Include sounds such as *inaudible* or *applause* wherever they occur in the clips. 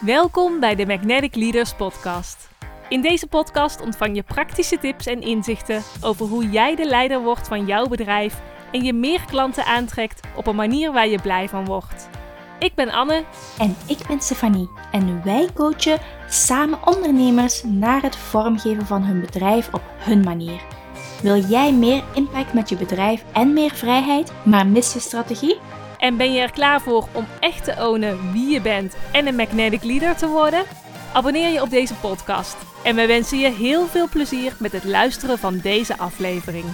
Welkom bij de Magnetic Leaders Podcast. In deze podcast ontvang je praktische tips en inzichten over hoe jij de leider wordt van jouw bedrijf en je meer klanten aantrekt op een manier waar je blij van wordt. Ik ben Anne. En ik ben Stefanie. En wij coachen samen ondernemers naar het vormgeven van hun bedrijf op hun manier. Wil jij meer impact met je bedrijf en meer vrijheid, maar mis je strategie? En ben je er klaar voor om echt te ownen wie je bent en een magnetic leader te worden? Abonneer je op deze podcast. En we wensen je heel veel plezier met het luisteren van deze aflevering.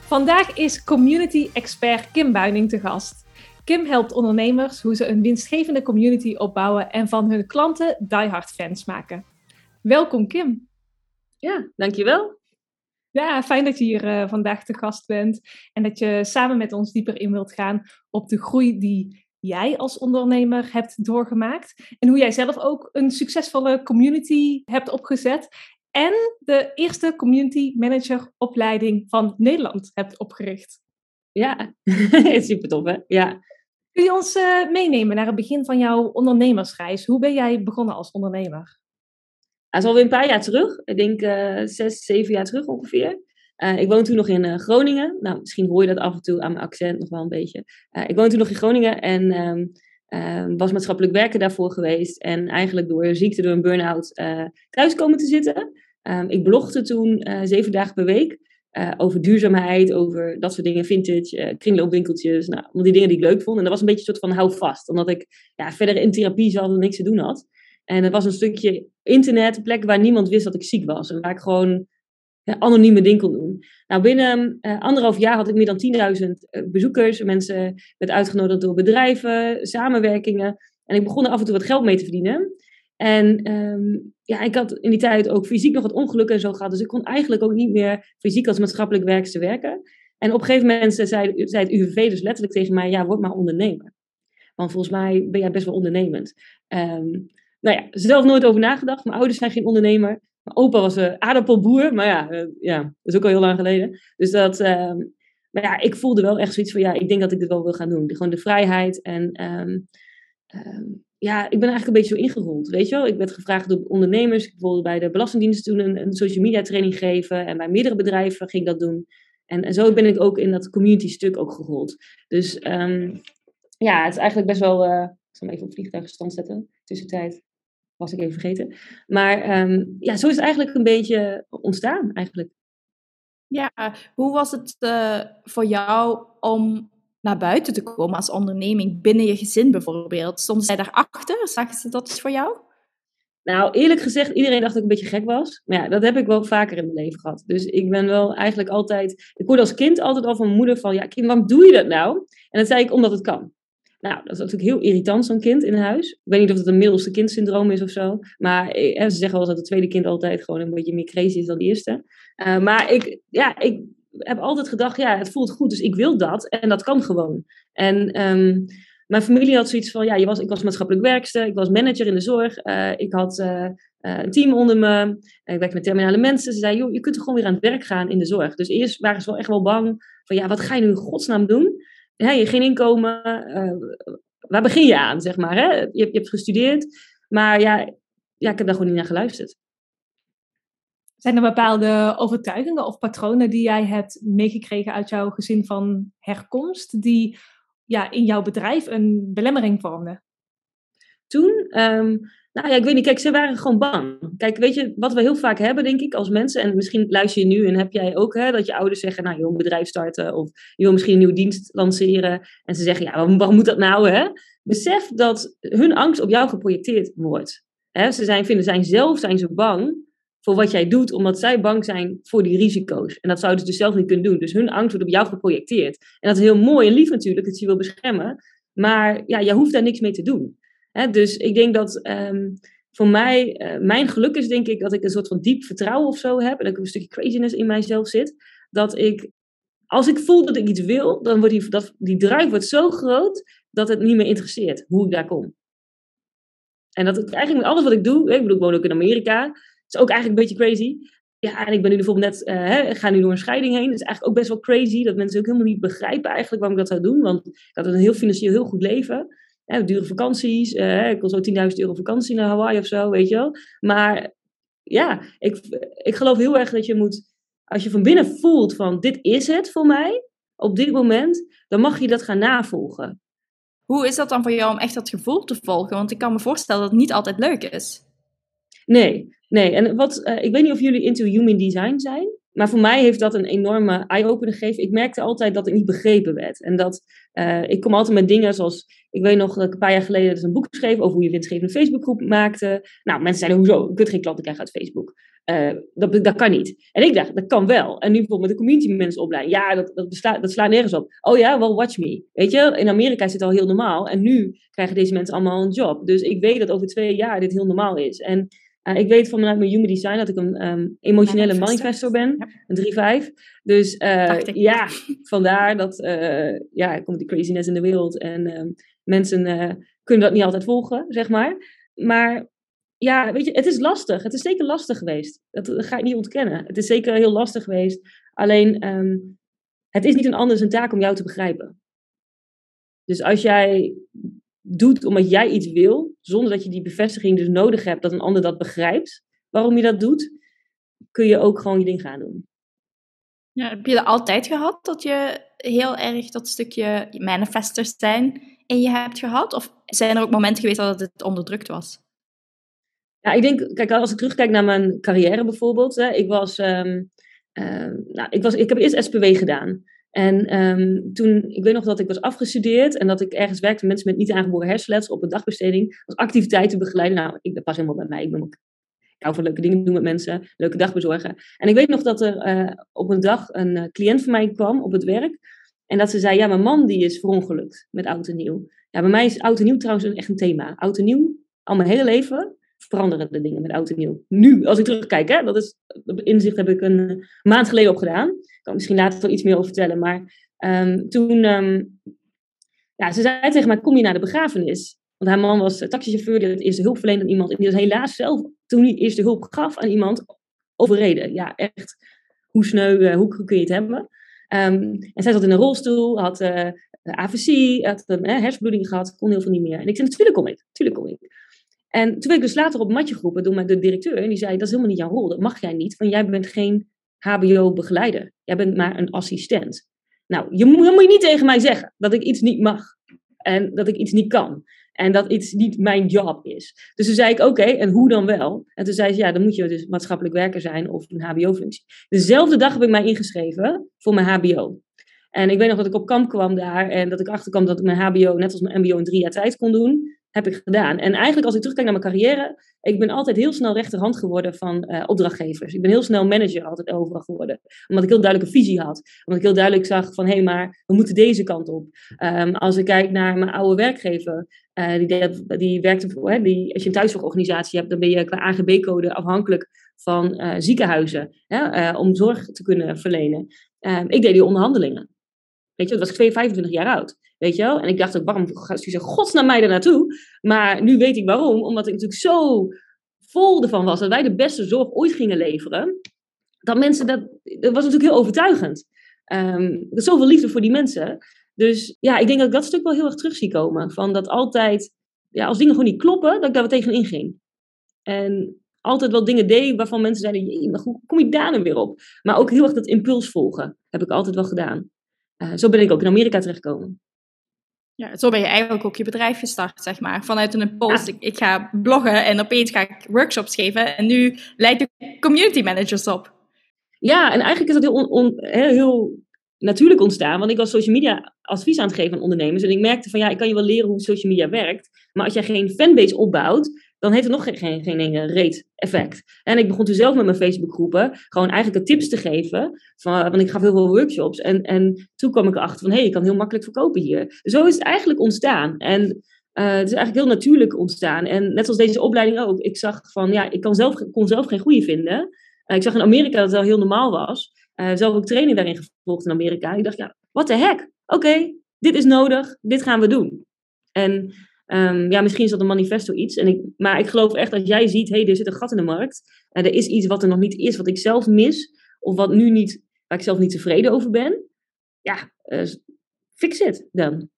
Vandaag is community expert Kim Buining te gast. Kim helpt ondernemers hoe ze een winstgevende community opbouwen en van hun klanten diehard fans maken. Welkom Kim. Ja, dankjewel. Ja, fijn dat je hier uh, vandaag te gast bent en dat je samen met ons dieper in wilt gaan op de groei die jij als ondernemer hebt doorgemaakt en hoe jij zelf ook een succesvolle community hebt opgezet en de eerste community manager opleiding van Nederland hebt opgericht. Ja, *laughs* super tof hè? Ja. Kun je ons uh, meenemen naar het begin van jouw ondernemersreis? Hoe ben jij begonnen als ondernemer? Dat is alweer een paar jaar terug. Ik denk uh, zes, zeven jaar terug ongeveer. Uh, ik woon toen nog in uh, Groningen. Nou, misschien hoor je dat af en toe aan mijn accent nog wel een beetje. ik woon toen nog in Groningen en um, was maatschappelijk werken daarvoor geweest. En eigenlijk door ziekte, door een burn-out, thuis komen te zitten. Um, ik blogde toen zeven dagen per week. over duurzaamheid, over dat soort dingen, vintage, kringloopwinkeltjes. Nou, allemaal die dingen die ik leuk vond. En dat was een beetje een soort van hou vast. Omdat ik ja, verder in therapie zat niks te doen had. En het was een stukje internet, een plek waar niemand wist dat ik ziek was. En waar ik gewoon anonieme dingen kon doen. Nou, binnen uh, anderhalf jaar had ik meer dan 10.000 uh, bezoekers. Mensen werden uitgenodigd door bedrijven, samenwerkingen. En ik begon er af en toe wat geld mee te verdienen. En um, ja, ik had in die tijd ook fysiek nog wat ongelukken en zo gehad. Dus ik kon eigenlijk ook niet meer fysiek als maatschappelijk werkster werken. En op een gegeven moment zei, zei het UWV dus letterlijk tegen mij, ja, word maar ondernemer. Want volgens mij ben jij best wel ondernemend. Um, nou ja, zelf nooit over nagedacht. Mijn ouders zijn geen ondernemer. Mijn opa was een aardappelboer, maar ja, uh, ja, dat is ook al heel lang geleden. Dus dat, uh, maar ja, ik voelde wel echt zoiets van, ja, ik denk dat ik dit wel wil gaan doen. Gewoon de vrijheid en um, um, ja, ik ben eigenlijk een beetje zo ingerold, weet je wel. Ik werd gevraagd door ondernemers. Ik wilde bij de Belastingdienst toen een, een social media training geven. En bij meerdere bedrijven ging ik dat doen. En, en zo ben ik ook in dat community stuk ook gerold. Dus ja, het is eigenlijk best wel... Uh, ik zal hem even op vliegtuigstand zetten, tussentijd was ik even vergeten. Maar um, ja, zo is het eigenlijk een beetje ontstaan eigenlijk. Ja, hoe was het uh, voor jou om naar buiten te komen als onderneming binnen je gezin bijvoorbeeld? Stond zij daarachter? Zagen ze dat voor jou? Nou, eerlijk gezegd, iedereen dacht dat ik een beetje gek was. Maar ja, dat heb ik wel vaker in mijn leven gehad. Dus ik ben wel eigenlijk altijd... Ik hoorde als kind altijd al van mijn moeder van... Ja, kind, waarom doe je dat nou? En dan zei ik, omdat het kan. Nou, dat is natuurlijk heel irritant, zo'n kind in huis. Ik weet niet of het een middelste kindsyndroom is of zo. Maar eh, ze zeggen wel dat het tweede kind altijd gewoon een beetje meer crazy is dan het eerste. Uh, maar ik, ja, ik heb altijd gedacht, ja, het voelt goed, dus ik wil dat. En dat kan gewoon. En um, mijn familie had zoiets van, ja, je was, ik was maatschappelijk werkster, ik was manager in de zorg. Uh, ik had een team onder me. Ik werkte met terminale mensen. Ze zeiden, joh, je kunt er gewoon weer aan het werk gaan in de zorg. Dus eerst waren ze wel echt wel bang van, ja, wat ga je nu in godsnaam doen? Ja, je geen inkomen. Uh, waar begin je aan, zeg maar? Hè? Je, je, hebt gestudeerd, maar ja, ja, ik heb daar gewoon niet naar geluisterd. Zijn er bepaalde overtuigingen of patronen die jij hebt meegekregen uit jouw gezin van herkomst, die ja, in jouw bedrijf een belemmering vormden? Toen, um, nou ja, ik weet niet. Kijk, ze waren gewoon bang. Kijk, weet je, wat we heel vaak hebben, denk ik, als mensen, en misschien luister je nu en heb jij ook, hè, dat je ouders zeggen, nou, je wil een bedrijf starten of je wil misschien een nieuwe dienst lanceren. En ze zeggen, ja, waarom, moet dat nou, hè? Besef dat hun angst op jou geprojecteerd wordt. Hè? Ze zijn, vinden, zijn zelf zijn ze bang voor wat jij doet, omdat zij bang zijn voor die risico's. En dat zouden ze dus zelf niet kunnen doen. Dus hun angst wordt op jou geprojecteerd. En dat is heel mooi en lief natuurlijk, dat je wil beschermen. Maar ja, jij hoeft daar niks mee te doen. Dus ik denk dat um, voor mij, uh, mijn geluk is denk ik dat ik een soort van diep vertrouwen of zo heb. En dat ik een stukje craziness in mijzelf zit. Dat ik, als ik voel dat ik iets wil, dan wordt die, die drive wordt zo groot dat het niet meer interesseert hoe ik daar kom. En dat ik eigenlijk met alles wat ik doe, ik bedoel, ik woon ook in Amerika, is ook eigenlijk een beetje crazy. ja, en ik ben nu bijvoorbeeld net, hè, ga nu door een scheiding heen. Dat is eigenlijk ook best wel crazy. Dat mensen ook helemaal niet begrijpen eigenlijk waarom ik dat zou doen. Want ik had een heel financieel heel goed leven. Hè, dure vakanties. Uh, ik kon zo 10.000 euro vakantie naar Hawaii of zo, weet je wel. Maar ja, ik, ik geloof heel erg dat je moet, als je van binnen voelt van dit is het voor mij, op dit moment, dan mag je dat gaan navolgen. Hoe is dat dan voor jou om echt dat gevoel te volgen? Want ik kan me voorstellen dat het niet altijd leuk is. Nee, nee. En wat, uh, ik weet niet of jullie into human design zijn. Maar voor mij heeft dat een enorme eye-opener gegeven. Ik merkte altijd dat ik niet begrepen werd. En dat uh, ik kom altijd met dingen zoals. Ik weet nog dat ik een paar jaar geleden dus een boek schreef over hoe je winstgevende Facebookgroep maakte. Nou, mensen zeiden: hoezo? Je kunt geen klanten krijgen uit Facebook. Uh, dat, dat kan niet. En ik dacht: dat kan wel. En nu bijvoorbeeld met de community mensen opleiden. Ja, dat, dat, dat slaat nergens op. Oh ja, wel watch me. Weet je, in Amerika is het al heel normaal. En nu krijgen deze mensen allemaal een job. Dus ik weet dat over twee jaar dit heel normaal is. En uh, ik weet vanuit mijn human design dat ik een um, emotionele manifestor ben, een 3-5. Dus uh, ja, vandaar dat uh, ja, komt die craziness in de wereld en um, mensen kunnen dat niet altijd volgen, zeg maar. Maar ja, weet je, het is lastig. Het is zeker lastig geweest. Dat, dat ga ik niet ontkennen. Het is zeker heel lastig geweest. Alleen, um, het is niet een ander zijn taak om jou te begrijpen. Dus als jij doet omdat jij iets wil, zonder dat je die bevestiging dus nodig hebt dat een ander dat begrijpt, waarom je dat doet, kun je ook gewoon je ding gaan doen. Ja, heb je dat altijd gehad, dat je heel erg dat stukje manifestors zijn in je hebt gehad? Of zijn er ook momenten geweest dat het onderdrukt was? Ja, ik denk, kijk, als ik terugkijk naar mijn carrière bijvoorbeeld. Hè, ik, was, um, uh, nou, ik, was, ik heb eerst SPW gedaan. En um, toen, ik weet nog dat ik was afgestudeerd en dat ik ergens werkte met mensen met niet aangeboren hersenletsel op een dagbesteding. Als activiteiten begeleiden. Nou, ik, dat past helemaal bij mij. Ik, ben ik hou van leuke dingen doen met mensen, leuke dag bezorgen. En ik weet nog dat er uh, op een dag een uh, cliënt van mij kwam op het werk. En dat ze zei, ja, mijn man die is verongelukt met oud en nieuw. Ja, bij mij is oud en nieuw trouwens echt een thema. Oud en nieuw, al mijn hele leven, veranderen de dingen met oud en nieuw. Nu, als ik terugkijk, hè, dat is, inzicht heb ik een maand geleden opgedaan. Ik kan misschien later wel iets meer over vertellen. Maar um, toen, um, ja, ze zei tegen mij, kom je naar de begrafenis? Want haar man was taxichauffeur, die het eerste hulp verleend aan iemand. En die was helaas zelf, toen hij eerste hulp gaf aan iemand, overreden. Ja, echt, hoe sneu, uh, hoe kun je het hebben? Um, en zij zat in een rolstoel, had uh, AVC, had een hersenbloeding gehad, kon heel veel niet meer. En ik zei, natuurlijk kom ik, natuurlijk kom ik. En toen werd ik dus later op matje geroepen door de directeur. En die zei, dat is helemaal niet jouw rol. Dat mag jij niet, want jij bent geen hbo-begeleider. Jij bent maar een assistent. Nou, je moet, moet je niet tegen mij zeggen dat ik iets niet mag. En dat ik iets niet kan. En dat iets niet mijn job is. Dus toen zei ik, oké, en hoe dan wel? En toen zei ze, ja, dan moet je dus maatschappelijk werker zijn of een hbo-functie. Dezelfde dag heb ik mij ingeschreven voor mijn hbo. En ik weet nog dat ik op kamp kwam daar en dat ik achterkwam dat ik mijn hbo, net als mijn mbo, in drie jaar tijd kon doen heb ik gedaan. En eigenlijk als ik terugkijk naar mijn carrière, ik ben altijd heel snel rechterhand geworden van uh, opdrachtgevers. Ik ben heel snel manager altijd overal geworden. Omdat ik heel duidelijk een visie had. Omdat ik heel duidelijk zag van, hé, hey, maar we moeten deze kant op. Um, als ik kijk naar mijn oude werkgever, uh, die, die werkte voor, hè, die, als je een thuiszorgorganisatie hebt, dan ben je qua AGB-code afhankelijk van uh, ziekenhuizen hè, om zorg te kunnen verlenen. Um, ik deed die onderhandelingen. Weet je, dat was ik 25 jaar oud. Weet je wel? En ik dacht ook, waarom gaat ze gods naar mij daar? Maar nu weet ik waarom. Omdat ik natuurlijk zo vol ervan was dat wij de beste zorg ooit gingen leveren. Dat mensen, dat, dat was natuurlijk heel overtuigend. Um, zoveel liefde voor die mensen. Dus ja, ik denk dat ik dat stuk wel heel erg terug zie komen. Van dat altijd, ja, als dingen gewoon niet kloppen, dat ik daar wat tegenin ging. En altijd wel dingen deed waarvan mensen zeiden, maar hoe kom je daar nu weer op? Maar ook heel erg dat impuls volgen, heb ik altijd wel gedaan. Uh, zo ben ik ook in Amerika terechtgekomen. Ja, zo ben je eigenlijk ook je bedrijf gestart, zeg maar. Vanuit een impuls, ik, ik, ga bloggen en opeens ga ik workshops geven. En nu leid ik community managers op. Ja, en eigenlijk is dat heel, on, heel, heel, natuurlijk ontstaan. Want ik was social media advies aan het geven aan ondernemers. En ik merkte van, ja, ik kan je wel leren hoe social media werkt. Maar als jij geen fanbase opbouwt, dan heeft het nog geen, geen, geen reet effect. En ik begon toen zelf met mijn Facebookgroepen gewoon eigenlijk tips te geven. Van, want ik gaf heel veel workshops. En, en toen kwam ik erachter van, hé, hey, ik kan heel makkelijk verkopen hier. Zo is het eigenlijk ontstaan. En uh, het is eigenlijk heel natuurlijk ontstaan. En net zoals deze opleiding ook. Ik zag van, ja, ik kan zelf, kon zelf geen goede vinden. Uh, ik zag in Amerika dat het wel heel normaal was. Uh, zelf ook training daarin gevolgd in Amerika. Ik dacht, ja, wat de heck? Oké, dit is nodig. Dit gaan we doen. En Ehm, ja, misschien is dat een manifesto iets. En ik, maar ik geloof echt dat jij ziet, hé, hey, er zit een gat in de markt. Uh, er is iets wat er nog niet is, wat ik zelf mis. Of wat nu niet, waar ik zelf niet tevreden over ben. Ja, uh, fix it dan.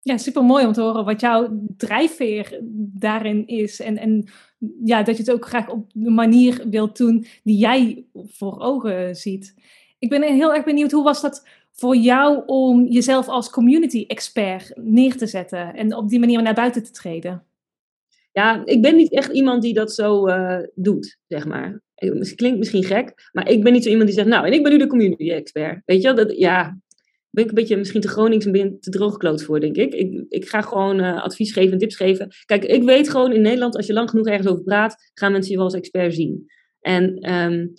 Ja, super mooi om te horen wat jouw drijfveer daarin is. En, en ja, dat je het ook graag op de manier wilt doen die jij voor ogen ziet. Ik ben heel erg benieuwd, hoe was dat voor jou om jezelf als community expert neer te zetten en op die manier naar buiten te treden? Ja, ik ben niet echt iemand die dat zo uh, doet, zeg maar. Klinkt misschien gek, maar ik ben niet zo iemand die zegt, nou, en ik ben nu de community expert. Weet je, dat, ja, ben ik een beetje misschien te Gronings en te droogkloot voor, denk ik. Ik, ik ga gewoon uh, advies geven en tips geven. Kijk, ik weet gewoon in Nederland, als je lang genoeg ergens over praat, gaan mensen je wel als expert zien. En um,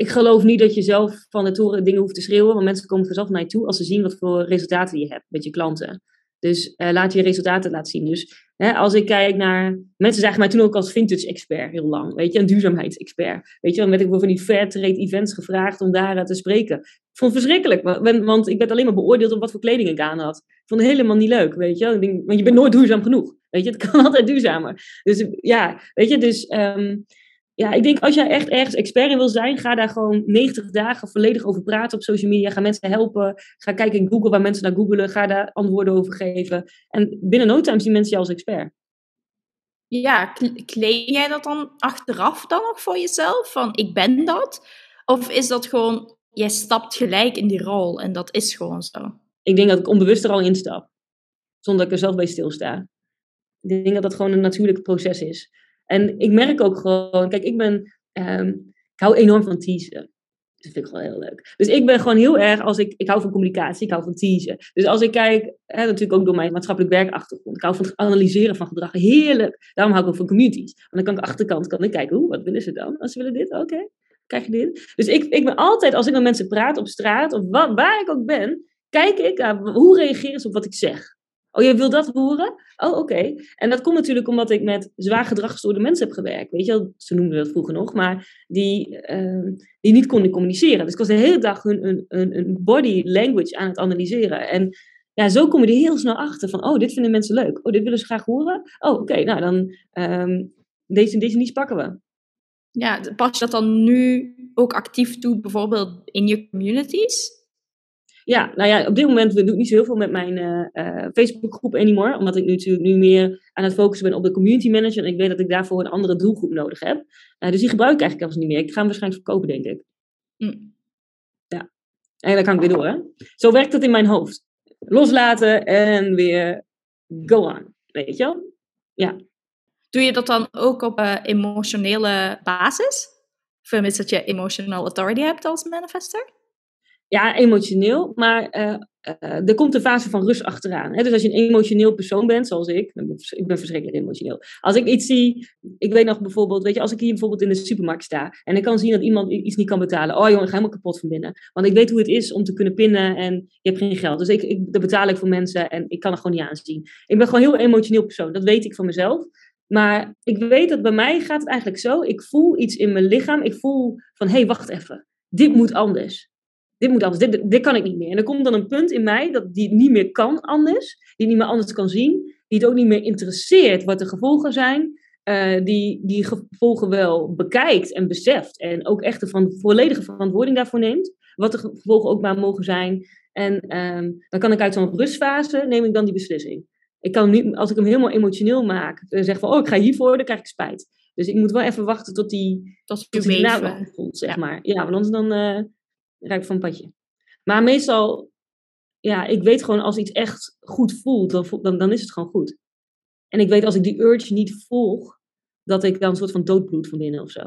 ik geloof niet dat je zelf van de toren dingen hoeft te schreeuwen, want mensen komen vanzelf naar je toe als ze zien wat voor resultaten je hebt met je klanten. Dus uh, laat je resultaten laten zien. Dus hè, als ik kijk naar. Mensen zagen mij toen ook als vintage expert heel lang. Weet je, een duurzaamheidsexpert. Weet je, dan werd ik voor van die fair trade events gevraagd om daar te spreken. Ik vond het verschrikkelijk, want ik werd alleen maar beoordeeld op wat voor kleding ik aan had. Ik vond het helemaal niet leuk, weet je. Want je bent nooit duurzaam genoeg. Weet je, het kan *laughs* altijd duurzamer. Dus ja, weet je, dus. Um, ja, ik denk als jij echt ergens expert in wil zijn, ga daar gewoon 90 dagen volledig over praten op social media. Ga mensen helpen. Ga kijken in Google waar mensen naar googelen. Ga daar antwoorden over geven. En binnen no time zien mensen jou als expert. Ja, claim jij dat dan achteraf dan nog voor jezelf? Van ik ben dat? Of is dat gewoon, jij stapt gelijk in die rol en dat is gewoon zo? Ik denk dat ik onbewust er al instap. Zonder dat ik er zelf bij stilsta. Ik denk dat dat gewoon een natuurlijk proces is. En ik merk ook gewoon, kijk, ik ben, um, ik hou enorm van teasen. Dat vind ik gewoon heel leuk. Dus ik ben gewoon heel erg, als ik, ik hou van communicatie, ik hou van teasen. Dus als ik kijk, hè, natuurlijk ook door mijn maatschappelijk werkachtergrond, ik hou van het analyseren van gedrag. Heerlijk. Daarom hou ik ook van communities. Want dan kan ik achterkant kan ik kijken, hoe, wat willen ze dan? Als ze willen dit, oké, krijg je dit. Dus ik, ik ben altijd, als ik met mensen praat op straat, of waar ik ook ben, kijk ik, uh, hoe reageren ze op wat ik zeg. Oh, je wil dat horen? Oh, oké. En dat komt natuurlijk omdat ik met zwaar gedragsgestoorde mensen heb gewerkt. Weet je wel, ze noemden dat vroeger nog, maar die, uh, die niet konden communiceren. Dus ik was de hele dag hun, hun, body language aan het analyseren. En ja, zo kom je er heel snel achter van, oh, dit vinden mensen leuk. Oh, dit willen ze graag horen. Oh, oké, nou dan, um, deze, deze niche pakken we. Ja, pas je dat dan nu ook actief toe, bijvoorbeeld in je communities? Ja, nou ja, op dit moment doe ik niet zo heel veel met mijn uh, uh, Facebookgroep anymore. Omdat ik nu natuurlijk nu meer aan het focussen ben op de community manager. En ik weet dat ik daarvoor een andere doelgroep nodig heb. Uh, dus die gebruik ik eigenlijk zelfs niet meer. Ik ga hem waarschijnlijk verkopen, denk ik. Mm. Ja. En dan kan ik weer door, hè. Zo werkt het in mijn hoofd. Loslaten en weer go on. Weet je wel? Ja. Doe je dat dan ook op emotionele basis? Vermits dat je emotional authority hebt als manifester? Ja, emotioneel, maar uh, uh, er komt een fase van rust achteraan. Hè? Dus als je een emotioneel persoon bent, zoals ik, ik ben verschrikkelijk emotioneel. Als ik iets zie, ik weet nog bijvoorbeeld, weet je, als ik hier bijvoorbeeld in de supermarkt sta en ik kan zien dat iemand iets niet kan betalen. Oh jongen, ik ga helemaal kapot van binnen. Want ik weet hoe het is om te kunnen pinnen en je hebt geen geld. Dus ik, ik, dat betaal ik voor mensen en ik kan er gewoon niet aanzien. Ik ben gewoon een heel emotioneel persoon, dat weet ik van mezelf. Maar ik weet dat bij mij gaat het eigenlijk zo, ik voel iets in mijn lichaam, ik voel van, hé, hey, wacht even, dit moet anders dit moet anders, dit, dit kan ik niet meer. En er komt dan een punt in mij dat die niet meer kan anders, die niet meer anders kan zien, die het ook niet meer interesseert wat de gevolgen zijn, uh, die die gevolgen wel bekijkt en beseft en ook echt de van, volledige verantwoording daarvoor neemt, wat de gevolgen ook maar mogen zijn. En um, dan kan ik uit zo'n rustfase, neem ik dan die beslissing. Ik kan niet, als ik hem helemaal emotioneel maak, uh, zeg van, oh, ik ga hiervoor, dan krijg ik spijt. Dus ik moet wel even wachten tot die, tot, tot die voelt, zeg ja. maar. Ja, want anders dan... Uh, Rijk van padje. Maar meestal, ja, ik weet gewoon als iets echt goed voelt, dan, dan, dan is het gewoon goed. En ik weet als ik die urge niet volg, dat ik dan een soort van doodbloed van binnen of zo.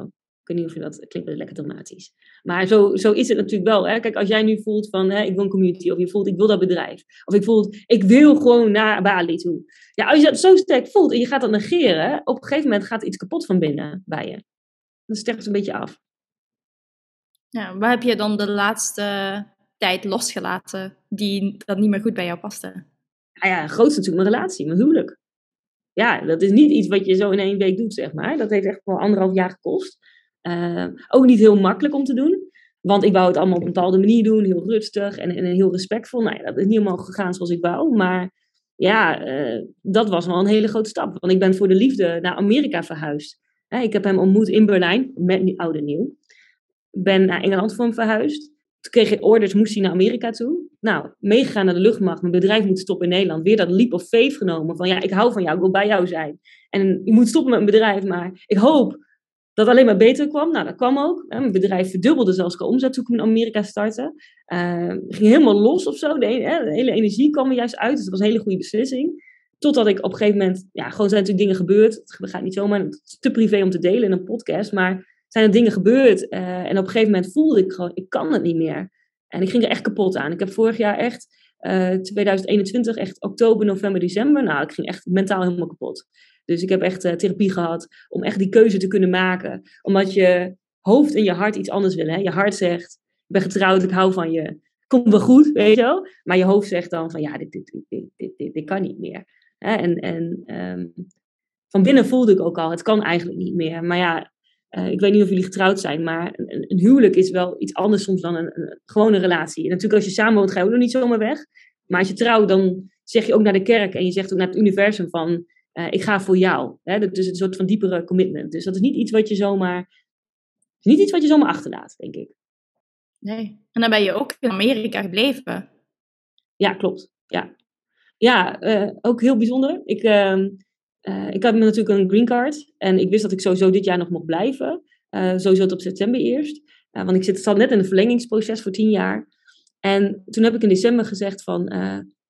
Ik weet niet of je dat klinkt lekker dramatisch. Maar zo, zo is het natuurlijk wel. Hè? Kijk, als jij nu voelt van hè, ik wil een community, of je voelt ik wil dat bedrijf, of ik voel ik wil gewoon naar Bali toe. Ja, als je dat zo sterk voelt en je gaat dat negeren, op een gegeven moment gaat iets kapot van binnen bij je. Dan sterft het een beetje af. Ja, waar heb je dan de laatste tijd losgelaten die dat niet meer goed bij jou paste? Nou ja, grootste natuurlijk mijn relatie, mijn huwelijk. Ja, dat is niet iets wat je zo in één week doet, zeg maar. Dat heeft echt wel anderhalf jaar gekost. Uh, ook niet heel makkelijk om te doen. Want ik wou het allemaal op een bepaalde manier doen, heel rustig en, en heel respectvol. Nou ja, dat is niet helemaal gegaan zoals ik wou. Maar ja, dat was wel een hele grote stap. Want ik ben voor de liefde naar Amerika verhuisd. ik heb hem ontmoet in Berlijn, met oude nieuw. Ben naar Engeland voor hem verhuisd. Toen kreeg ik orders, moest hij naar Amerika toe. Nou, meegegaan naar de luchtmacht. Mijn bedrijf moet stoppen in Nederland. Weer dat leap of faith genomen. Van ja, ik hou van jou, ik wil bij jou zijn. En je moet stoppen met mijn bedrijf. Maar ik hoop dat alleen maar beter kwam. Nou, dat kwam ook. Mijn bedrijf verdubbelde zelfs qua omzet toen ik in Amerika startte. Uh, ging helemaal los of zo. De, hele energie kwam er juist uit. Dus dat was een hele goede beslissing. Totdat ik op een gegeven moment, ja, gewoon zijn natuurlijk dingen gebeurd. Het gaat niet zomaar, het is te privé om te delen in een podcast. Maar zijn er dingen gebeurd. Uh, en op een gegeven moment voelde ik gewoon, ik kan het niet meer. En ik ging er echt kapot aan. Ik heb vorig jaar echt, uh, 2021, echt oktober, november, december. Nou, ik ging echt mentaal helemaal kapot. Dus ik heb echt uh, therapie gehad om echt die keuze te kunnen maken. Omdat je hoofd en je hart iets anders willen. Hè? Je hart zegt, ik ben getrouwd, ik hou van je. Komt wel goed, weet je wel. Maar je hoofd zegt dan van, ja, dit, dit, dit, dit, dit, dit kan niet meer. Hè? En, en um, van binnen voelde ik ook al, het kan eigenlijk niet meer. Maar ja, uh, ik weet niet of jullie getrouwd zijn, maar een, een, huwelijk is wel iets anders soms dan een, een gewone relatie. En natuurlijk als je samen woont, ga je ook nog niet zomaar weg. Maar als je trouwt, dan zeg je ook naar de kerk en je zegt ook naar het universum van, uh, ik ga voor jou. Hè? Dat is een soort van diepere commitment. Dus dat is niet iets wat je zomaar, niet iets wat je zomaar achterlaat, denk ik. Nee. En dan ben je ook in Amerika gebleven. Ja, klopt. Ja, ja uh, ook heel bijzonder. Ik, uh, ik had natuurlijk een green card. En ik wist dat ik sowieso dit jaar nog mocht blijven. Uh, sowieso tot september eerst. want ik zit, zat net in een verlengingsproces voor tien jaar. En toen heb ik in december gezegd van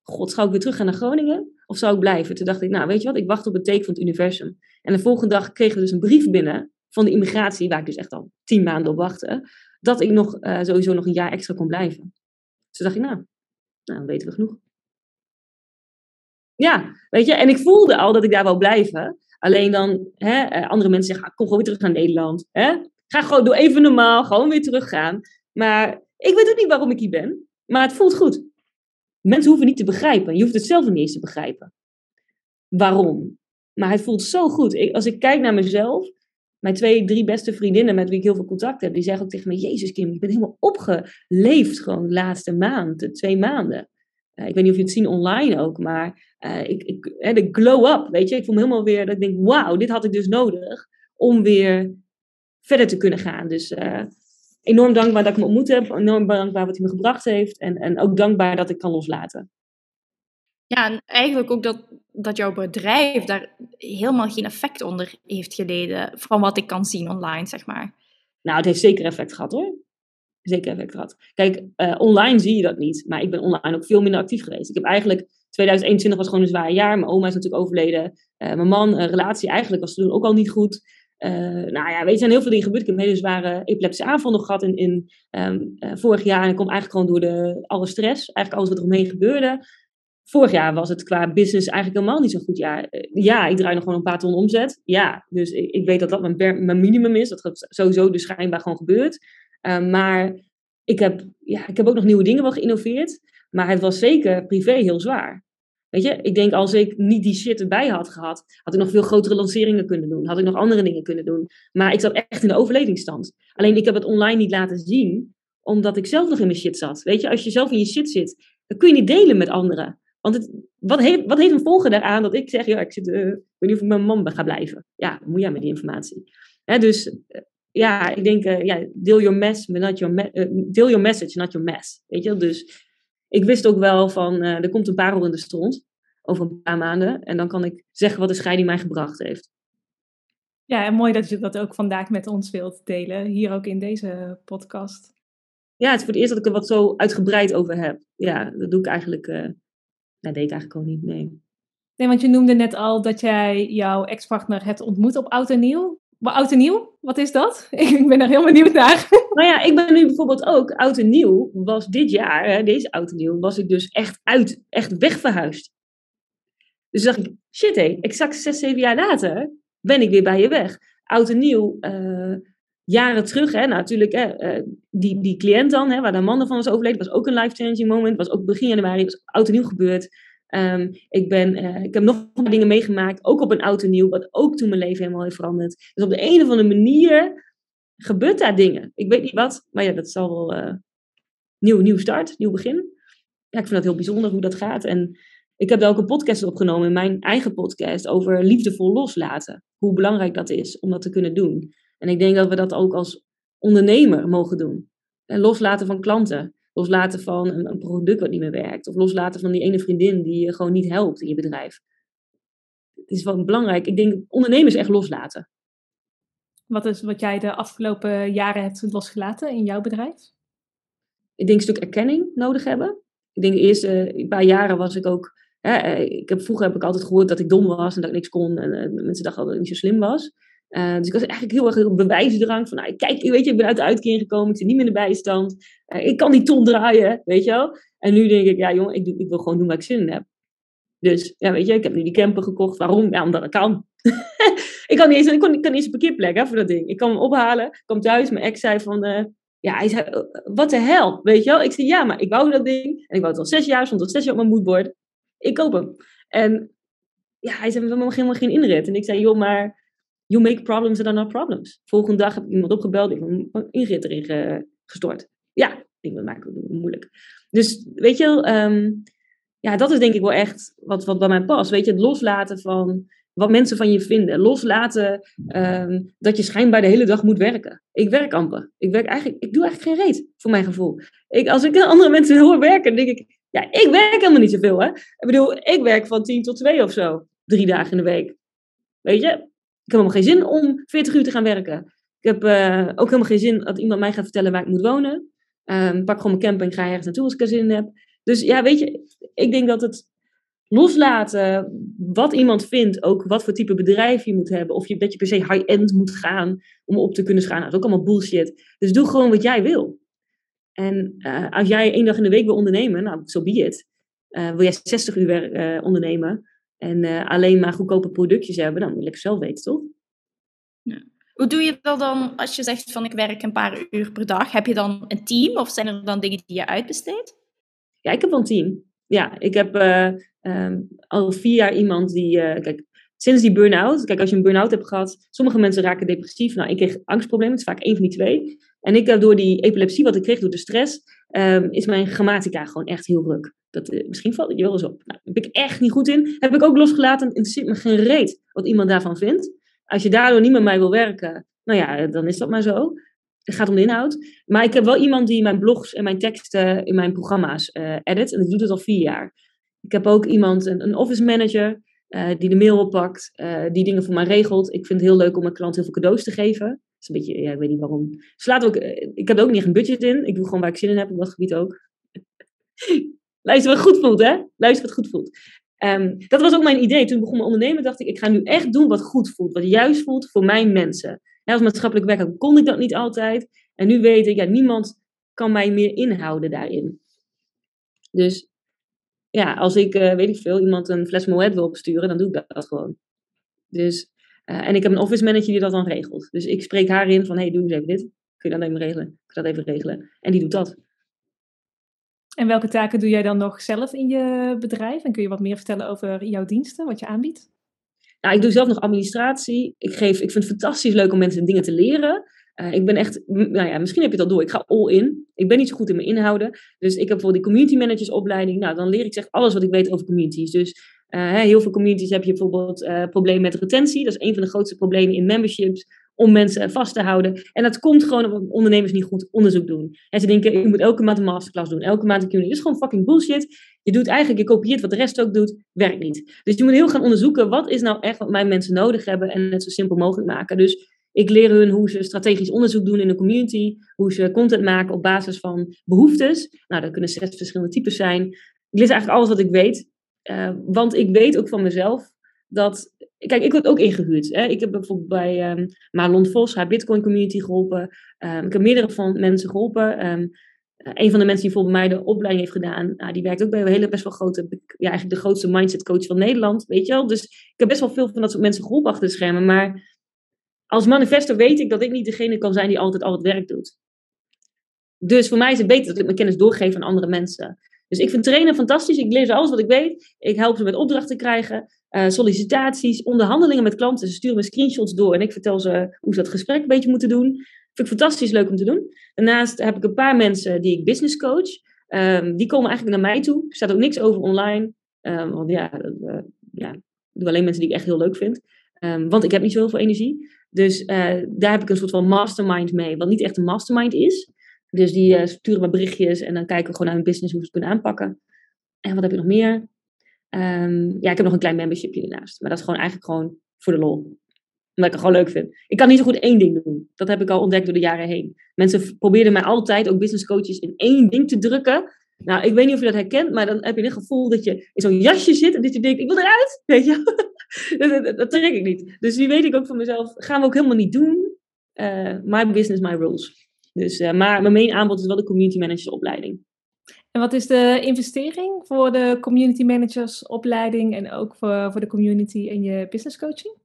god, zou ik weer terug gaan naar Groningen? Of zou ik blijven? Toen dacht ik, nou weet je wat, ik wacht op het teken van het universum. En de volgende dag kregen we dus een brief binnen van de immigratie, waar ik dus echt al tien maanden op wachtte, dat ik nog sowieso nog een jaar extra kon blijven. Dus toen dacht ik, nou, nou, dan weten we genoeg. Ja, weet je, en ik voelde al dat ik daar wou blijven. Alleen dan, hè, eh, andere mensen zeggen, ah, kom gewoon weer terug naar Nederland. Hè? Ga gewoon, doe even normaal, gewoon weer teruggaan. Maar ik weet ook niet waarom ik hier ben. Maar het voelt goed. Mensen hoeven niet te begrijpen. Je hoeft het zelf niet eens te begrijpen. Waarom? Maar het voelt zo goed. Ik, als ik kijk naar mezelf, mijn twee, drie beste vriendinnen met wie ik heel veel contact heb, die zeggen ook tegen me: Jezus, Kim, je bent helemaal opgeleefd gewoon de laatste maand, de twee maanden. Uh, ik weet niet of je het zien online ook, maar uh, ik, ik, de glow up, weet je. Ik voel me helemaal weer dat ik denk: wauw, dit had ik dus nodig om weer verder te kunnen gaan. Dus uh, enorm dankbaar dat ik me ontmoet heb. Enorm dankbaar wat hij me gebracht heeft. En, en ook dankbaar dat ik kan loslaten. Ja, en eigenlijk ook dat, dat jouw bedrijf daar helemaal geen effect onder heeft geleden. Van wat ik kan zien online, zeg maar. Nou, het heeft zeker effect gehad hoor. Zeker effect gehad. Kijk, uh, online zie je dat niet. Maar ik ben online ook veel minder actief geweest. Ik heb eigenlijk 2021 was gewoon een zwaar jaar. Mijn oma is natuurlijk overleden. Uh, mijn man, relatie eigenlijk was toen ook al niet goed. Uh, nou ja, weet je, er zijn heel veel dingen gebeurd. Ik heb een hele zware epileptische aanval nog gehad in, in uh, vorig jaar. En ik kom eigenlijk gewoon door de, alle stress. Eigenlijk alles wat er omheen gebeurde. Vorig jaar was het qua business eigenlijk helemaal niet zo'n goed jaar. Ja, ik draai nog gewoon een paar ton omzet. Ja, dus ik, ik weet dat dat mijn, mijn minimum is. Dat gaat sowieso dus schijnbaar gewoon gebeurt. Maar ik heb, ja, ik heb ook nog nieuwe dingen wel geïnnoveerd. Maar het was zeker privé heel zwaar. Weet je, ik denk als ik niet die shit erbij had gehad, had ik nog veel grotere lanceringen kunnen doen. Had ik nog andere dingen kunnen doen. Maar ik zat echt in de overlevingsstand. Alleen ik heb het online niet laten zien, omdat ik zelf nog in mijn shit zat. Weet je, als je zelf in je shit zit, dan kun je niet delen met anderen. Want het, wat, heeft, wat heeft een volger daaraan dat ik zeg, ja, ik, zit, uh, weet niet of ik mijn man ga blijven. Ja, moet jij met die informatie. Hè, dus uh, ja, ik denk, uh, ja, deel your mess, not your me deel your message, not your mess. Weet je, dus ik wist ook wel van, uh, er komt een parel in de stront over een paar maanden. En dan kan ik zeggen wat de scheiding mij gebracht heeft. Ja, en mooi dat je dat ook vandaag met ons wilt delen, hier ook in deze podcast. Ja, het is voor het eerst dat ik er wat zo uitgebreid over heb. Ja, dat doe ik eigenlijk, uh, dat deed ik eigenlijk ook niet, nee. Nee, want je noemde net al dat jij jouw ex-partner hebt ontmoet op Oud en Nieuw. Oud en Nieuw, wat is dat? *laughs* Ik ben er heel benieuwd naar. *laughs* Nou ja, ik ben nu bijvoorbeeld ook, Oud en Nieuw was dit jaar, deze Oud en Nieuw, was ik dus echt uit, echt wegverhuisd. Dus dacht ik, shit hé, exact zes, zeven jaar later ben ik weer bij je weg. Oud en nieuw, uh, jaren terug, hè, natuurlijk, hè, uh, die, die cliënt dan, hè, waar de man van was overleden, was ook een life-changing moment, was ook begin januari, was oud en nieuw gebeurd. Um, ik, ben, uh, ik heb nog dingen meegemaakt, ook op een en nieuw, wat ook toen mijn leven helemaal heeft veranderd. Dus op de een of andere manier gebeurt daar dingen. Ik weet niet wat, maar ja, dat zal wel nieuw, nieuw start, nieuw begin. Ja, ik vind dat heel bijzonder hoe dat gaat. En Ik heb daar ook een podcast opgenomen in mijn eigen podcast over liefdevol loslaten. Hoe belangrijk dat is om dat te kunnen doen. En ik denk dat we dat ook als ondernemer mogen doen. En loslaten van klanten. Loslaten van een, een product wat niet meer werkt. Of loslaten van die ene vriendin die je gewoon niet helpt in je bedrijf. Het is wel belangrijk. Ik denk ondernemers echt loslaten. Wat is wat jij de afgelopen jaren hebt losgelaten in jouw bedrijf? Ik denk een stuk erkenning nodig hebben. Ik denk de eerste paar jaren was ik ook. Hè, eh, ik heb, vroeger heb ik altijd gehoord dat ik dom was en dat ik niks kon. En, en mensen dachten dat ik niet zo slim was. Uh, dus ik was eigenlijk heel erg een bewijsdrang van, nou, kijk, weet je, ik ben uit de uitkering gekomen, ik zit niet meer in de bijstand, uh, ik kan die ton draaien, weet je wel. En nu denk ik, ja jongen, ik, doe, ik wil gewoon doen waar ik zin in heb. Dus, ja, weet je, ik heb nu die camper gekocht. Waarom? Omdat *laughs* ik kan. ik kan niet eens, ik kan, niet eens een parkeerplek hè, voor dat ding. Ik kan hem ophalen, ik kom thuis, mijn ex zei van, uh, ja, hij zei, wat de hel, weet je wel. Ik zei, ja, maar ik wou dat ding, en ik wou het al zes jaar, stond al zes jaar op mijn moodboard. Ik koop hem. En ja, hij zei, we hebben helemaal geen inrit. En ik zei, joh, maar you make problems that are not problems. Volgende dag heb ik iemand opgebeld, die heeft een inrit erin gestort. Ja, ik maak het moeilijk. Dus weet je, um, ja, dat is denk ik wel echt wat, wat bij mij past. Weet je, het loslaten van wat mensen van je vinden. Loslaten um, dat je schijnbaar de hele dag moet werken. Ik werk amper. Ik, werk eigenlijk, ik doe eigenlijk geen reet, voor mijn gevoel. Ik, als ik *laughs* andere mensen hoor werken, denk ik, ja, ik werk helemaal niet zoveel, hè. Ik bedoel, ik werk van 10 tot 2 of zo. Drie dagen in de week. Weet je, ik heb helemaal geen zin om 40 uur te gaan werken. Ik heb uh, ook helemaal geen zin dat iemand mij gaat vertellen waar ik moet wonen. Um, pak gewoon mijn camper en ga ergens naartoe als ik er zin in heb. Dus ja, weet je, ik denk dat het loslaten wat iemand vindt, ook wat voor type bedrijf je moet hebben, of dat je per se high-end moet gaan om op te kunnen schaam, dat is ook allemaal bullshit. Dus doe gewoon wat jij wil. En uh, als jij één dag in de week wil ondernemen, nou, zo so be it. Uh, wil jij 60 uur uh, ondernemen en alleen maar goedkope productjes hebben, dan wil ik zelf weten, toch? Ja. Hoe doe je dat dan als je zegt van ik werk een paar uur per dag? Heb je dan een team of zijn er dan dingen die je uitbesteedt? Ja, ik heb wel een team. Ja, ik heb uh, um, al vier jaar iemand die. Uh, kijk, sinds die burn-out. Kijk, als je een burn-out hebt gehad. Sommige mensen raken depressief. Nou, ik kreeg angstproblemen. Het is vaak één van die twee. En ik heb door die epilepsie wat ik kreeg door de stress. Um, is mijn grammatica gewoon echt heel ruk. Dat, uh, misschien valt het je wel eens op. Nou, daar ik echt niet goed in. Heb ik ook losgelaten. Interesseert me geen reet wat iemand daarvan vindt. Als je daardoor niet met mij wil werken. Nou ja, dan is dat maar zo. Het gaat om de inhoud. Maar ik heb wel iemand die mijn blogs en mijn teksten in mijn programma's uh, edit. En die doet het al vier jaar. Ik heb ook iemand, een, office manager, uh, die de mail oppakt, die dingen voor mij regelt. Ik vind het heel leuk om mijn klant heel veel cadeaus te geven. Dat is een beetje, ja, ik weet niet waarom. Slaat ook, ik heb er ook niet echt een budget in. Ik doe gewoon waar ik zin in heb, op dat gebied ook. *laughs* Luister wat goed voelt, hè? Luister wat goed voelt. Um, dat was ook mijn idee. Toen ik begon met ondernemen, dacht ik, ik ga nu echt doen wat goed voelt. Wat juist voelt voor mijn mensen. Als maatschappelijk werker kon ik dat niet altijd. En nu weet ik, ja, niemand kan mij meer inhouden daarin. Dus ja, als ik, uh, weet ik veel, iemand een fles Moet wil opsturen, dan doe ik dat gewoon. Dus, uh, en ik heb een office manager die dat dan regelt. Dus ik spreek haar in van, hey, doe eens even dit. Kun je dat even regelen? Kun je dat even regelen? En die doet dat. En welke taken doe jij dan nog zelf in je bedrijf? En kun je wat meer vertellen over jouw diensten, wat je aanbiedt? Nou, ik doe zelf nog administratie. Ik, geef, ik vind het fantastisch leuk om mensen dingen te leren. Uh, ik ben echt, nou ja, misschien heb je al door. Ik ga all in. Ik ben niet zo goed in mijn inhouden. Dus ik heb bijvoorbeeld die community managers opleiding. Nou, dan leer ik zeg alles wat ik weet over communities. Dus uh, heel veel communities heb je bijvoorbeeld uh, problemen met retentie. Dat is een van de grootste problemen in memberships. Om mensen vast te houden. En dat komt gewoon omdat ondernemers niet goed onderzoek doen. En ze denken, je moet elke maand een masterclass doen. Elke maand een community. Dat is gewoon fucking bullshit. Je doet eigenlijk, je kopieert wat de rest ook doet. Werkt niet. Dus je moet heel gaan onderzoeken. Wat is nou echt wat mijn mensen nodig hebben. En het zo simpel mogelijk maken. Dus ik leer hun hoe ze strategisch onderzoek doen in de community, hoe ze content maken op basis van behoeftes. Nou, dat kunnen zes verschillende types zijn. Ik leer eigenlijk alles wat ik weet, uh, want ik weet ook van mezelf dat. Kijk, ik word ook ingehuurd. Hè. Ik heb bijvoorbeeld bij um, Marlon Vos, haar Bitcoin community geholpen. Um, ik heb meerdere van mensen geholpen. Um, uh, een van de mensen die bijvoorbeeld mij de opleiding heeft gedaan, uh, die werkt ook bij een hele best wel grote, ja, eigenlijk de grootste mindset coach van Nederland, weet je wel. Dus ik heb best wel veel van dat soort mensen geholpen achter schermen, maar als manifester weet ik dat ik niet degene kan zijn die altijd al het werk doet. Dus voor mij is het beter dat ik mijn kennis doorgeef aan andere mensen. Dus ik vind trainen fantastisch. Ik leer ze alles wat ik weet. Ik help ze met opdrachten krijgen, uh, sollicitaties, onderhandelingen met klanten. Ze sturen me screenshots door en ik vertel ze hoe ze dat gesprek een beetje moeten doen. Vind ik fantastisch leuk om te doen. Daarnaast heb ik een paar mensen die ik business coach. Um, die komen eigenlijk naar mij toe. Er staat ook niks over online. Ehm, want ja, uh, ja, doe alleen mensen die ik echt heel leuk vind. Ehm, want ik heb niet zo heel veel energie. Dus daar heb ik een soort van mastermind mee. Wat niet echt een mastermind is. Dus die sturen me berichtjes en dan kijken we gewoon naar hun business hoe ze het kunnen aanpakken. En wat heb je nog meer? Ehm, ja, ik heb nog een klein membershipje ernaast. Maar dat is gewoon eigenlijk gewoon voor de lol. Omdat ik het gewoon leuk vind. Ik kan niet zo goed één ding doen. Dat heb ik al ontdekt door de jaren heen. Mensen probeerden mij altijd, ook business coaches, in één ding te drukken. Nou, ik weet niet of je dat herkent, maar dan heb je het gevoel dat je in zo'n jasje zit en dat je denkt, ik wil eruit. *laughs* Weet je? *laughs* dat, dat, trek ik niet. Dus die weet ik ook van mezelf, gaan we ook helemaal niet doen. Uh, my business, my rules. Dus, uh, maar mijn main aanbod is wel de community managersopleiding. En wat is de investering voor de community managers opleiding en ook voor, voor de community en je business coaching?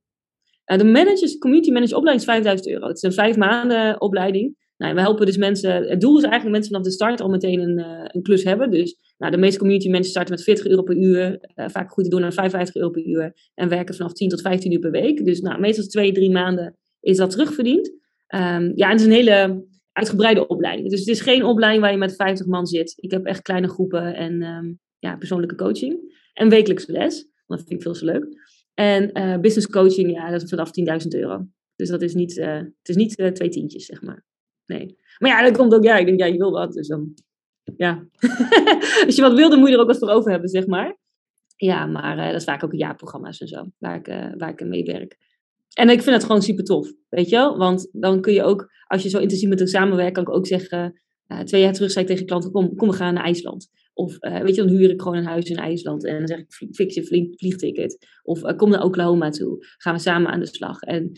Uh, de managers, community manager opleiding is 5000 euro. Het is een vijf maanden opleiding. Nou, we helpen dus mensen. Het doel is eigenlijk mensen vanaf de start al meteen een, uh, een klus hebben. Dus nou, de meeste community managers starten met 40 euro per uur. Uh, vaak groeien door naar 55 euro per uur. En werken vanaf 10 tot 15 uur per week. Dus nou, meestal twee, drie maanden is dat terugverdiend. Um, ja, en het is een hele uitgebreide opleiding. Dus het is geen opleiding waar je met 50 man zit. Ik heb echt kleine groepen en um, ja, persoonlijke coaching. En wekelijkse les. Dat vind ik veel zo leuk. En uh, business coaching, ja, dat is vanaf 10.000 euro. Dus dat is niet, uh, het is niet uh, twee tientjes, zeg maar. Nee. Maar ja, dat komt ook, ja, ik denk, ja, je wil wat. Dus dan, ja. *laughs* Als je wat wil, dan moet je er ook wat voor over hebben, zeg maar. Ja, maar dat is vaak ook jaarprogramma's en zo, waar ik, waar ik mee werk. En ik vind het gewoon super tof, weet je wel? Want dan kun je ook, als je zo intensief met hem samenwerkt, kan ik ook zeggen, uh, twee jaar terug zei ik tegen klanten, kom, kom we gaan naar IJsland. Of uh, weet je, dan huur ik gewoon een huis in IJsland en dan zeg ik, fix je vlieg, vliegticket. Of uh, kom naar Oklahoma toe, gaan we samen aan de slag. En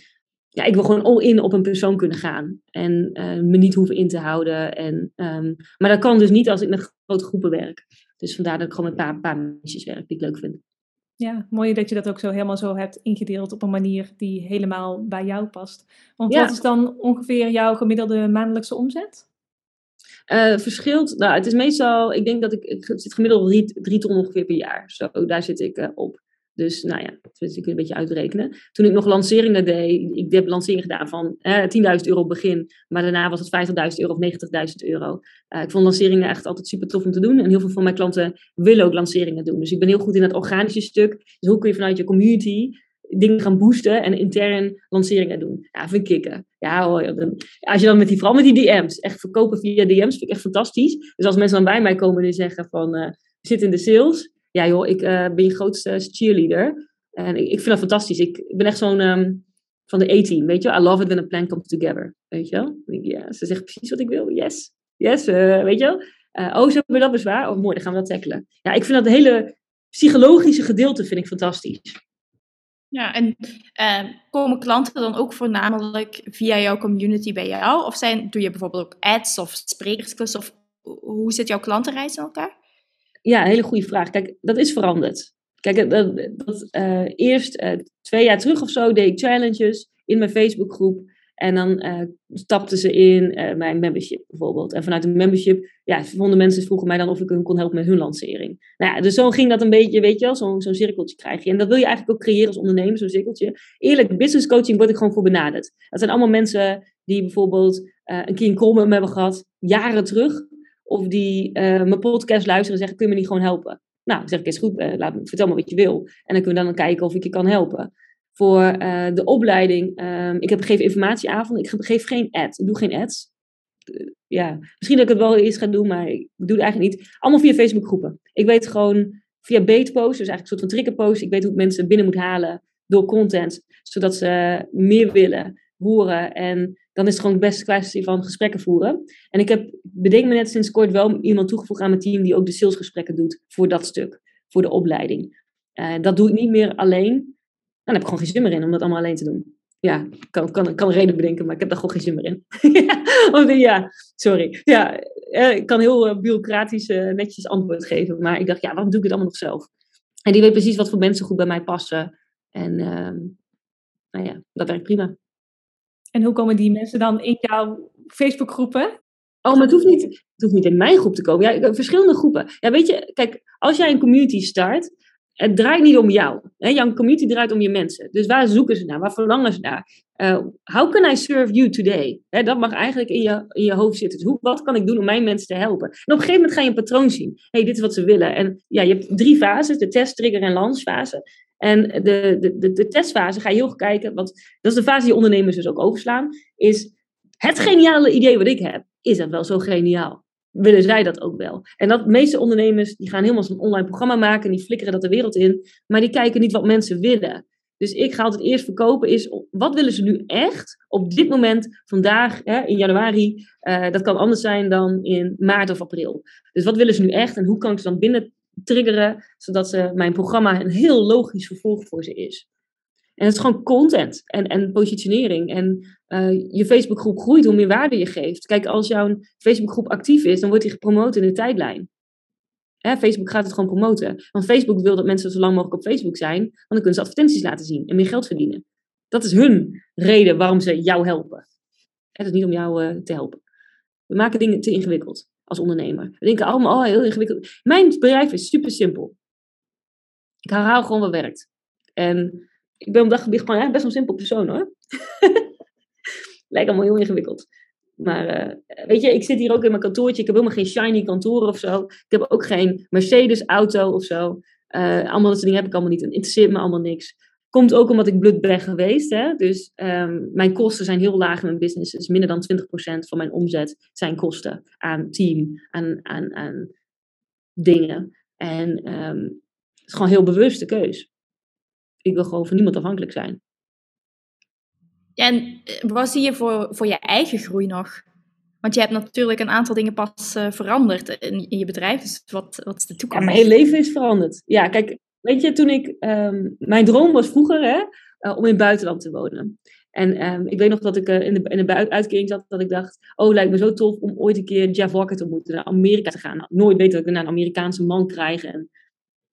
ja, ik wil gewoon all in op een persoon kunnen gaan. En me niet hoeven in te houden. En, um, maar dat kan dus niet als ik met grote groepen werk. Dus vandaar dat ik gewoon met een paar, paar mensen werk die ik leuk vind. Ja, mooi dat je dat ook zo helemaal zo hebt ingedeeld op een manier die helemaal bij jou past. Want wat is dan ongeveer jouw gemiddelde maandelijkse omzet? Uh, verschilt, nou het is meestal, ik denk dat ik, ik zit gemiddeld drie, drie ton ongeveer per jaar. Zo, daar zit ik uh, op. Dus nou ja, dat kun een beetje uitrekenen. Toen ik nog lanceringen deed, ik heb lanceringen gedaan van eh, 10.000 euro op begin, maar daarna was het 50.000 euro of 90.000 euro. Uh, ik vond lanceringen echt altijd super tof om te doen. En heel veel van mijn klanten willen ook lanceringen doen. Dus ik ben heel goed in het organische stuk. Dus hoe kun je vanuit je community dingen gaan boosten en intern lanceringen doen. Ja, vind ik kicken. Ja, als je dan met die, vooral met die DM's, echt verkopen via DM's, vind ik echt fantastisch. Dus als mensen dan bij mij komen en zeggen van, uh, zit in de sales, ja joh, ik uh, ben je grootste cheerleader. En ik, vind dat fantastisch. Ik, ik ben echt zo'n um, van de A-team, weet je I love it when a plan comes together, weet je wel. Ja, ze zegt precies wat ik wil. Yes, yes, uh, weet je wel. Uh, oh, ze hebben dat bezwaar? Oh, mooi, dan gaan we dat tackelen. Ja, ik vind dat hele psychologische gedeelte vind ik fantastisch. Ja, en uh, komen klanten dan ook voornamelijk via jouw community bij jou? Of zijn, doe je bijvoorbeeld ook ads of sprekersclubs? Of hoe zit jouw klantenreis in elkaar? Ja, hele goede vraag. Kijk, dat is veranderd. Kijk, dat, dat uh, eerst uh, twee jaar terug of zo deed ik challenges in mijn Facebookgroep. En dan uh, stapten ze in mijn membership bijvoorbeeld. En vanuit de membership, ja, vonden mensen vroegen mij dan of ik hun kon helpen met hun lancering. Nou ja, dus zo ging dat een beetje, weet je wel, zo'n zo'n cirkeltje krijg je. En dat wil je eigenlijk ook creëren als ondernemer, zo'n cirkeltje. Eerlijk, business coaching word ik gewoon voor benaderd. Dat zijn allemaal mensen die bijvoorbeeld een keer een hebben gehad, jaren terug. Of die uh, mijn podcast luisteren en zeggen, kun je me niet gewoon helpen? Nou, zeg ik, is goed, uh, laat, vertel me wat je wil. En dan kunnen we dan kijken of ik je kan helpen. Voor uh, de opleiding, um, ik heb gegeven informatieavond, ik geef geen ads. Ik doe geen ads. ja, misschien dat ik het wel eerst ga doen, maar ik doe het eigenlijk niet. Allemaal via Facebook groepen. Ik weet gewoon via baitposts, dus eigenlijk een soort van triggerpost. Ik weet hoe ik mensen binnen moet halen door content, zodat ze meer willen horen en dan is het gewoon best een kwestie van gesprekken voeren. En ik heb, bedenk me net sinds kort wel iemand toegevoegd aan mijn team die ook de salesgesprekken doet voor dat stuk, voor de opleiding. Uh, dat doe ik niet meer alleen. Dan heb ik gewoon geen zin meer in om dat allemaal alleen te doen. Ja, ik kan, kan, kan een reden bedenken, maar ik heb daar gewoon geen zin meer in. *laughs* ja, ja, sorry. Ja, eh, ik kan heel uh, bureaucratisch netjes antwoord geven, maar ik dacht, ja, waarom doe ik het allemaal nog zelf? En die weet precies wat voor mensen goed bij mij passen. En ehm, nou ja, dat werkt prima. En hoe komen die mensen dan in jouw Facebookgroepen? Oh, maar het hoeft, niet, het hoeft niet in mijn groep te komen. Ja, verschillende groepen. Ja, weet je, kijk, als jij een community start, het draait niet om jou. Hè? Jouw community draait om je mensen. Dus waar zoeken ze naar? Waar verlangen ze naar? Uh, how can I serve you today? Hè, dat mag eigenlijk in je, in je hoofd zitten. Dus hoe, wat kan ik doen om mijn mensen te helpen? En op een gegeven moment ga je een patroon zien. hey, dit is wat ze willen. En ja, je hebt drie fases: de test, trigger en launchfase. En de, de, de, testfase ga je heel goed kijken. Want dat is de fase die ondernemers dus ook overslaan. Is het geniale idee wat ik heb, is dat wel zo geniaal? willen zij dat ook wel. En dat meeste ondernemers, die gaan helemaal zo'n online programma maken, en die flikkeren dat de wereld in, maar die kijken niet wat mensen willen. Dus ik ga altijd eerst verkopen is, wat willen ze nu echt op dit moment, vandaag, hè, in januari, uh, dat kan anders zijn dan in maart of april. Dus wat willen ze nu echt en hoe kan ik ze dan binnen triggeren, zodat ze, mijn programma een heel logisch vervolg voor ze is. En het is gewoon content en, en positionering. En uh, je Facebookgroep groeit hoe meer waarde je geeft. Kijk, als jouw Facebookgroep actief is, dan wordt die gepromoot in de tijdlijn. Hè, Facebook gaat het gewoon promoten. Want Facebook wil dat mensen zo lang mogelijk op Facebook zijn, want dan kunnen ze advertenties laten zien en meer geld verdienen. Dat is hun reden waarom ze jou helpen. Het is niet om jou uh, te helpen. We maken dingen te ingewikkeld als ondernemer. We denken allemaal, oh, heel ingewikkeld. Mijn bedrijf is super simpel. Ik herhaal gewoon wat werkt. En ik ben op dat gebied gewoon best wel een simpel persoon hoor. *laughs* Lijkt allemaal heel ingewikkeld. Maar uh, weet je, ik zit hier ook in mijn kantoortje. Ik heb helemaal geen shiny kantoor of zo. Ik heb ook geen Mercedes auto of zo. Uh, allemaal dat soort dingen heb ik allemaal niet. Het interesseert me allemaal niks. Komt ook omdat ik blut ben geweest. Hè? Dus um, mijn kosten zijn heel laag in mijn business. Dus minder dan 20% van mijn omzet zijn kosten aan team, aan, aan, aan dingen. En um, het is gewoon een heel bewuste keus ik wil gewoon van niemand afhankelijk zijn. en eh, wat zie je voor, voor je eigen groei nog? Want je hebt natuurlijk een aantal dingen pas uh, veranderd in, in, je bedrijf. Dus wat, wat is de toekomst? Ja, mijn hele leven is veranderd. Ja, kijk, weet je, toen ik... Um, mijn droom was vroeger hè, uh, om in het buitenland te wonen. En um, ik weet nog dat ik uh, in de, in de uitkering zat, dat ik dacht, oh, lijkt me zo tof om ooit een keer Jeff Walker te moeten, naar Amerika te gaan. Nou, nooit weten dat ik naar een Amerikaanse man krijg. En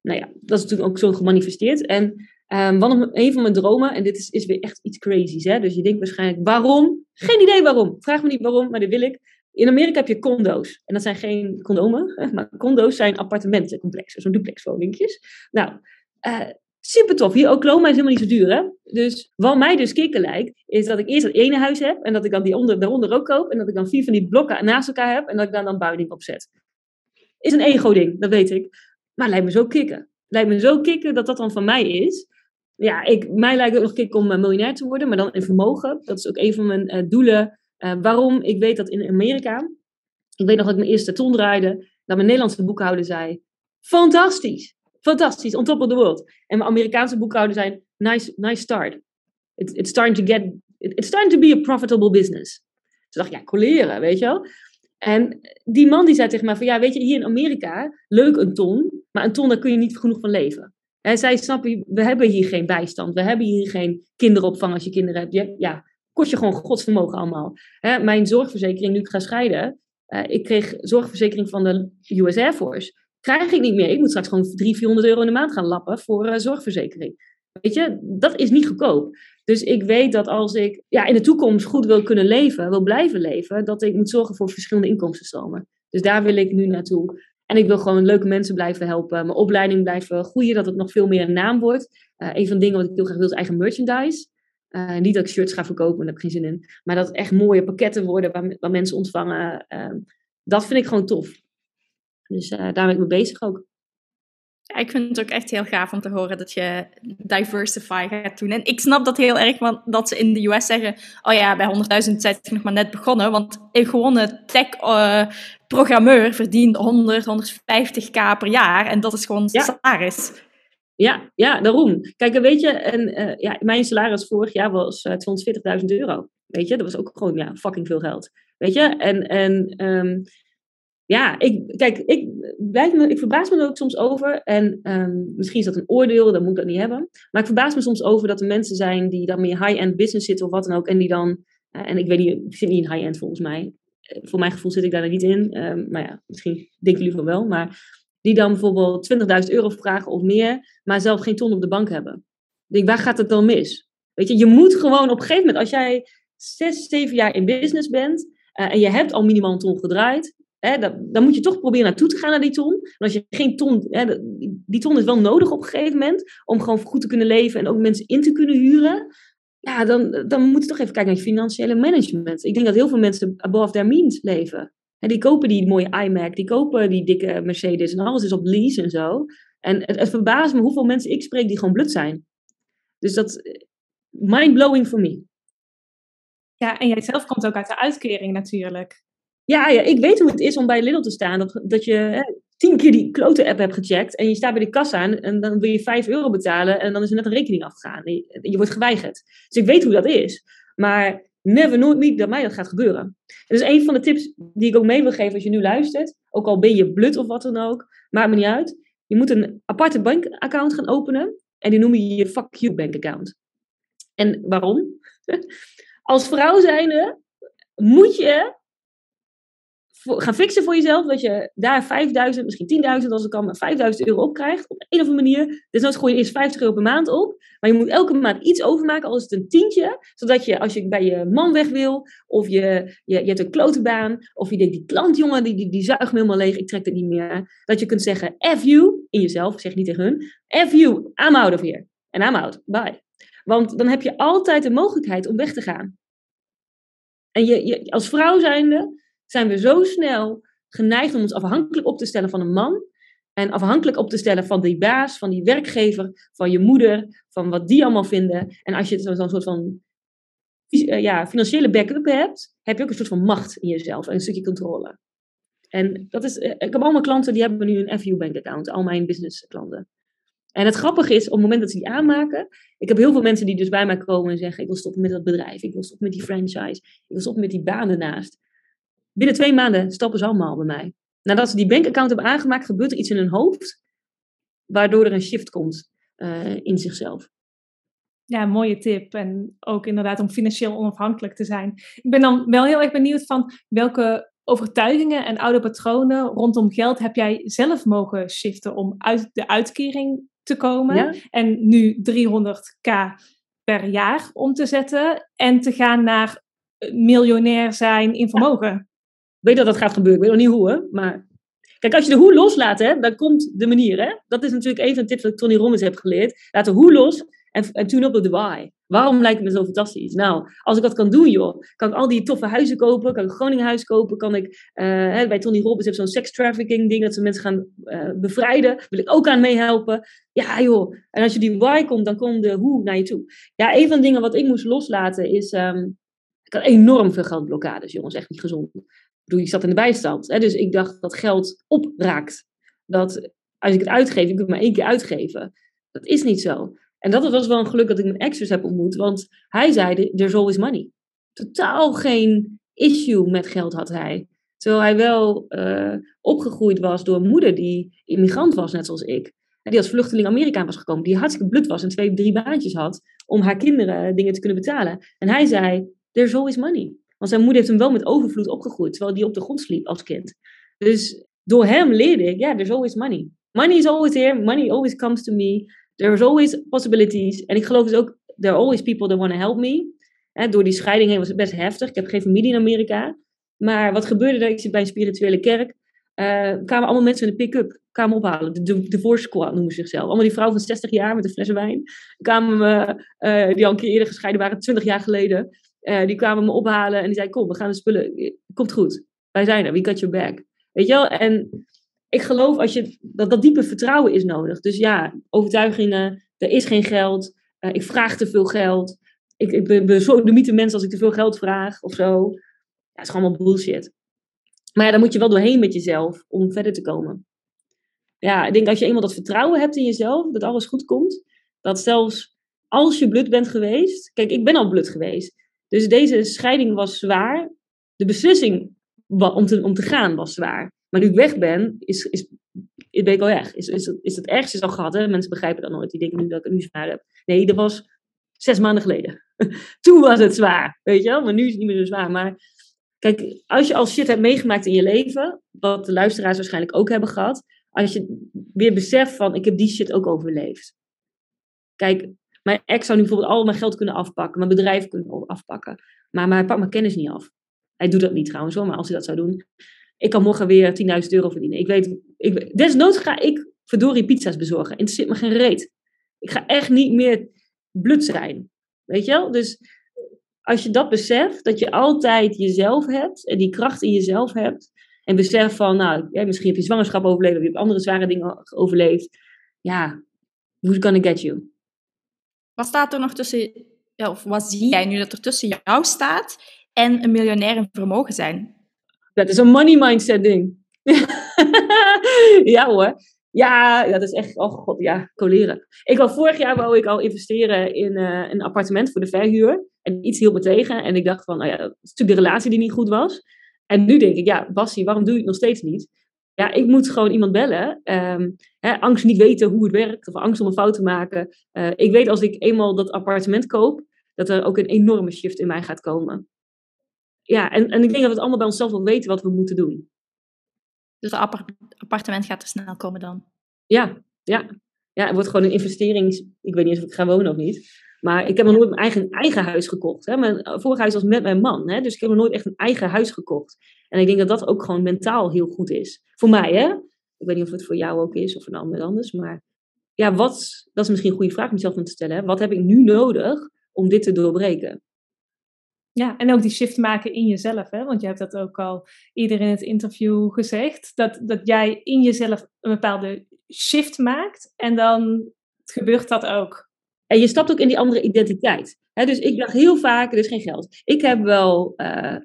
nou ja, dat is natuurlijk ook zo gemanifesteerd. En want een van mijn dromen, en dit is, is weer echt iets crazy's, hè? dus je denkt waarschijnlijk waarom? Geen idee waarom. Vraag me niet waarom, maar dit wil ik. In Amerika heb je condo's. En dat zijn geen condomen, maar condo's zijn appartementencomplexen, zo'n duplexwoningjes. Nou, uh, super tof. Hier Oklahoma is helemaal niet zo duur, hè? Dus wat mij dus kicken lijkt, is dat ik eerst het ene huis heb en dat ik dan die onder, daaronder ook koop en dat ik dan vier van die blokken naast elkaar heb en dat ik dan dan bouwding opzet. Is een ego-ding, dat weet ik. Maar lijkt me zo kicken. Lijkt me zo kicken dat dat dan van mij is ja, ik, mij lijkt het nog kick om uh, miljonair te worden, maar dan in vermogen. Dat is ook een van mijn uh, doelen. Uh, waarom? Ik weet dat in Amerika, ik weet nog dat ik mijn eerste ton draaide, dat mijn Nederlandse boekhouder zei, fantastisch, fantastisch, on top of the world. En mijn Amerikaanse boekhouder zei, nice, nice start. It, it's, starting to get, it, it's starting to be a profitable business. Toen dacht ik, ja, coleren, weet je wel. En die man die zei tegen mij van, ja, weet je, hier in Amerika, leuk een ton, maar een ton, daar kun je niet genoeg van leven. En zij snappen, we hebben hier geen bijstand. We hebben hier geen kinderopvang als je kinderen hebt. Je, ja, kost je gewoon godsvermogen allemaal. Hè, mijn zorgverzekering, nu ik ga scheiden. Uh, ik kreeg zorgverzekering van de US Air Force. Krijg ik niet meer. Ik moet straks gewoon 300, 400 euro in de maand gaan lappen voor uh, zorgverzekering. Weet je, dat is niet goedkoop. Dus ik weet dat als ik ja, in de toekomst goed wil kunnen leven, wil blijven leven, dat ik moet zorgen voor verschillende inkomstenstromen. Dus daar wil ik nu naartoe. En ik wil gewoon leuke mensen blijven helpen, mijn opleiding blijven groeien, dat het nog veel meer een naam wordt. Uh, een van de dingen wat ik heel graag wil is eigen merchandise. Uh, niet dat ik shirts ga verkopen, daar heb ik geen zin in. Maar dat het echt mooie pakketten worden waar, waar mensen ontvangen. Uh, dat vind ik gewoon tof. Dus daar ben ik mee bezig ook. Ja, ik vind het ook echt heel gaaf om te horen dat je diversify gaat doen. En ik snap dat heel erg, want dat ze in de US zeggen: Oh ja, bij 100.000 zijn ik nog maar net begonnen. Want een gewone tech-programmeur verdient 100, 150k per jaar. En dat is gewoon ja. salaris. Ja, ja, daarom. Kijk, weet je, en, uh, ja, mijn salaris vorig jaar was uh, eh, 240.000 euro. Weet je, dat was ook gewoon ja, fucking veel geld. Weet je, en, en um, ja, ik, kijk, ik, blijf me, ik verbaas me er ook soms over. En um, misschien is dat een oordeel, dan moet ik dat niet hebben. Maar ik verbaas me soms over dat er mensen zijn die dan meer high-end business zitten of wat dan ook. En die dan, uh, en ik weet niet, ik zit niet in high-end volgens mij. Voor mijn gevoel zit ik daar niet in. Um, maar ja, misschien denken jullie van wel. Maar die dan bijvoorbeeld 20.000 euro vragen of meer, maar zelf geen ton op de bank hebben. Denk, waar gaat het dan mis? Weet je, je moet gewoon op een gegeven moment, als jij zes, zeven jaar in business bent uh, en je hebt al minimaal een ton gedraaid, hè, dan, dan, moet je toch proberen naartoe te gaan naar die ton. En als je geen ton, hè, die ton is wel nodig op een gegeven moment, om gewoon goed te kunnen leven en ook mensen in te kunnen huren. Ja, dan, dan moet je toch even kijken naar je financiële management. Ik denk dat heel veel mensen above their means leven. En die kopen die mooie iMac, die kopen die dikke Mercedes en alles is op lease en zo. En het, het verbaast me hoeveel mensen ik spreek die gewoon blut zijn. Dus dat, mind blowing for me. Ja, en jij zelf komt ook uit de uitkering natuurlijk. Ja, ja, ik weet hoe het is om bij Lidl te staan. Dat, dat je hè, tien keer die klote app hebt gecheckt. En je staat bij de kassa en, en dan wil je 5 euro betalen. En dan is er net een rekening afgegaan. Je, je wordt geweigerd. Dus ik weet hoe dat is. Maar never, nooit niet dat mij dat gaat gebeuren. Dus een van de tips die ik ook mee wil geven als je nu luistert. Ook al ben je blut of wat dan ook. Maakt me niet uit. Je moet een aparte bankaccount gaan openen. En die noem je je fuck you bankaccount. En waarom? *laughs* Als vrouw zijnde moet je gaan fixen voor jezelf. Dat je daar 5000, misschien 10.000 als het kan, maar 5000 euro op krijgt. Op een of andere manier. Dus dan gooi je eerst 50 euro per maand op. Maar je moet elke maand iets overmaken, al is het een tientje. Zodat je, als je bij je man weg wil, of je, je, je hebt een klote baan, of je denkt, die klantjongen, die, die, die zuigt me helemaal leeg, ik trek het niet meer. Dat je kunt zeggen, F you, in jezelf, zeg niet tegen hun. F you, I'm out of here. En I'm out, bye. Want dan heb je altijd de mogelijkheid om weg te gaan. En je, je, als vrouw zijnde zijn we zo snel geneigd om ons afhankelijk op te stellen van een man. En afhankelijk op te stellen van die baas, van die werkgever, van je moeder, van wat die allemaal vinden. En als je zo'n soort van eh, ja, financiële backup hebt, heb je ook een soort van macht in jezelf en een stukje controle. En dat is, eh, ik heb allemaal klanten die hebben nu een FU bank account, al mijn business klanten. En het grappige is, op het moment dat ze die aanmaken, ik heb heel veel mensen die dus bij mij komen en zeggen, ik wil stoppen met dat bedrijf, ik wil stoppen met die franchise, ik wil stoppen met die baan ernaast. Binnen twee maanden stappen ze allemaal bij mij. Nadat ze die bankaccount hebben aangemaakt, gebeurt er iets in hun hoofd, waardoor er een shift komt uh, in zichzelf. Ja, mooie tip. En ook inderdaad om financieel onafhankelijk te zijn. Ik ben dan wel heel erg benieuwd van welke overtuigingen en oude patronen rondom geld heb jij zelf mogen shiften om uit de uitkering te komen. En nu 300k per jaar om te zetten en te gaan naar miljonair zijn in vermogen. Weet dat dat gaat gebeuren, ik weet nog niet hoe, hè? maar Kijk, als je de hoe loslaat, hè, dan komt de manier. Hè? Dat is natuurlijk een tip dat ik Tony Robbins heb geleerd. Laat de hoe los en, en tune op de why. Waarom lijkt het me zo fantastisch? Nou, als ik dat kan doen, joh, kan ik al die toffe huizen kopen, kan ik een Groningen kopen, kan ik, uh, hè, bij Tony Robbins heb zo'n sex trafficking ding, dat ze mensen gaan uh, bevrijden, wil ik ook aan meehelpen. Ja, joh. En als je die why komt, dan komt de hoe naar je toe. Ja, een van de dingen wat ik moest loslaten is, um, ik had enorm veel geldblokkades, jongens, echt niet gezond bedoel, ik zat in de bijstand. Hè, dus ik dacht dat geld opraakt. Dat als ik het uitgeef, ik moet het maar één keer uitgeven. Dat is niet zo. En dat was wel een geluk dat ik mijn ex heb ontmoet. Want hij zei, there's always money. Totaal geen issue met geld had hij. Terwijl hij wel uh, opgegroeid was door een moeder die immigrant was, net zoals ik. En die als vluchteling Amerika was gekomen. Die hartstikke blut was en twee, drie baantjes had. Om haar kinderen dingen te kunnen betalen. En hij zei, there's always money. Want zijn moeder heeft hem wel met overvloed opgegroeid, terwijl hij op de grond sliep als kind. Dus door hem leerde ik, ja, yeah, there's always money. Money is always here, money always comes to me. There's always possibilities. En ik geloof dus ook, there are always people that want to help me. door die scheiding heen was het best heftig. Ik heb geen familie in Amerika. Maar wat gebeurde er? Ik zit bij een spirituele kerk. Uh, kwamen allemaal mensen in de pick-up. Kwamen ophalen. De, divorce squad noemen ze zichzelf. Allemaal die vrouw van 60 jaar met een fles wijn. Kwamen me, uh, die al een keer eerder gescheiden waren, 20 jaar geleden. Uh, die kwamen me ophalen en die zei: Kom, we gaan de spullen. Komt goed. Wij zijn er. We got your back. Weet je wel? En ik geloof als je, dat dat diepe vertrouwen is nodig. Dus ja, overtuigingen. Er is geen geld. Uh, ik vraag te veel geld. Ik, ik ben, zo de mythe mens als ik te veel geld vraag of zo. Ja, het is allemaal bullshit. Maar ja, daar moet je wel doorheen met jezelf om verder te komen. Ja, ik denk als je eenmaal dat vertrouwen hebt in jezelf, dat alles goed komt. Dat zelfs als je blut bent geweest. Kijk, ik ben al blut geweest. Dus deze scheiding was zwaar. De beslissing om te, om te gaan was zwaar. Maar nu ik weg ben, is, is, ben ik al weg. Is, is, is het ergste al gehad. Hè? Mensen begrijpen dat nooit. Die denken nu dat ik het nu zwaar heb. Nee, dat was zes maanden geleden. *laughs* Toen was het zwaar. Weet je wel? Maar nu is het niet meer zo zwaar. Maar kijk, als je al shit hebt meegemaakt in je leven. Wat de luisteraars waarschijnlijk ook hebben gehad. Als je weer beseft van, ik heb die shit ook overleefd. Kijk, mijn ex zou nu bijvoorbeeld al mijn geld kunnen afpakken, mijn bedrijf kunnen afpakken. Maar, maar hij pakt mijn kennis niet af. Hij doet dat niet trouwens hoor, maar als hij dat zou doen. ik kan morgen weer 10.000 euro verdienen. Ik weet, ik, desnoods ga ik verdorie pizza's bezorgen. Interesseert me geen reet. Ik ga echt niet meer blut zijn. Weet je wel? Dus als je dat beseft, dat je altijd jezelf hebt en die kracht in jezelf hebt. En besef van, nou, ja, misschien heb je zwangerschap overleefd, of je hebt andere zware dingen overleefd. Ja, who's gonna get you? Wat staat er nog tussen, of wat zie jij nu dat er tussen jou staat en een miljonair in vermogen zijn? Dat is een money mindset ding. *laughs* ja hoor. Ja, dat is echt, oh god, ja, coleren. Ik wou vorig jaar wou ik al investeren in uh, een appartement voor de verhuur. En iets hield me tegen. En ik dacht van, nou ja, dat is natuurlijk de relatie die niet goed was. En nu denk ik, ja, Bassie, waarom doe je het nog steeds niet? Ja, ik moet gewoon iemand bellen. Um, hè, angst niet weten hoe het werkt, of angst om een fout te maken. Uh, ik weet als ik eenmaal dat appartement koop, dat er ook een enorme shift in mij gaat komen. Ja, en, en ik denk dat we het allemaal bij onszelf wel weten wat we moeten doen. Dus het appartement gaat er snel komen dan? Ja, ja. Ja, het wordt gewoon een investerings... Ik weet niet of ik ga wonen of niet. Maar ik heb nog nooit mijn eigen, eigen huis gekocht. Hè. Mijn vorige huis was met mijn man. Hè. Dus ik heb nog nooit echt een eigen huis gekocht. En ik denk dat dat ook gewoon mentaal heel goed is. Voor mij, hè. Ik weet niet of het voor jou ook is of voor een ander anders. Maar ja, wat... Dat is misschien een goede vraag om jezelf te stellen. Hè. Wat heb ik nu nodig om dit te doorbreken? Ja, en ook die shift maken in jezelf. Hè? Want je hebt dat ook al eerder in het interview gezegd. Dat, dat jij in jezelf een bepaalde shift maakt. En dan gebeurt dat ook. En je stapt ook in die andere identiteit. Dus ik dacht heel vaak, er is geen geld. Ik heb wel uh,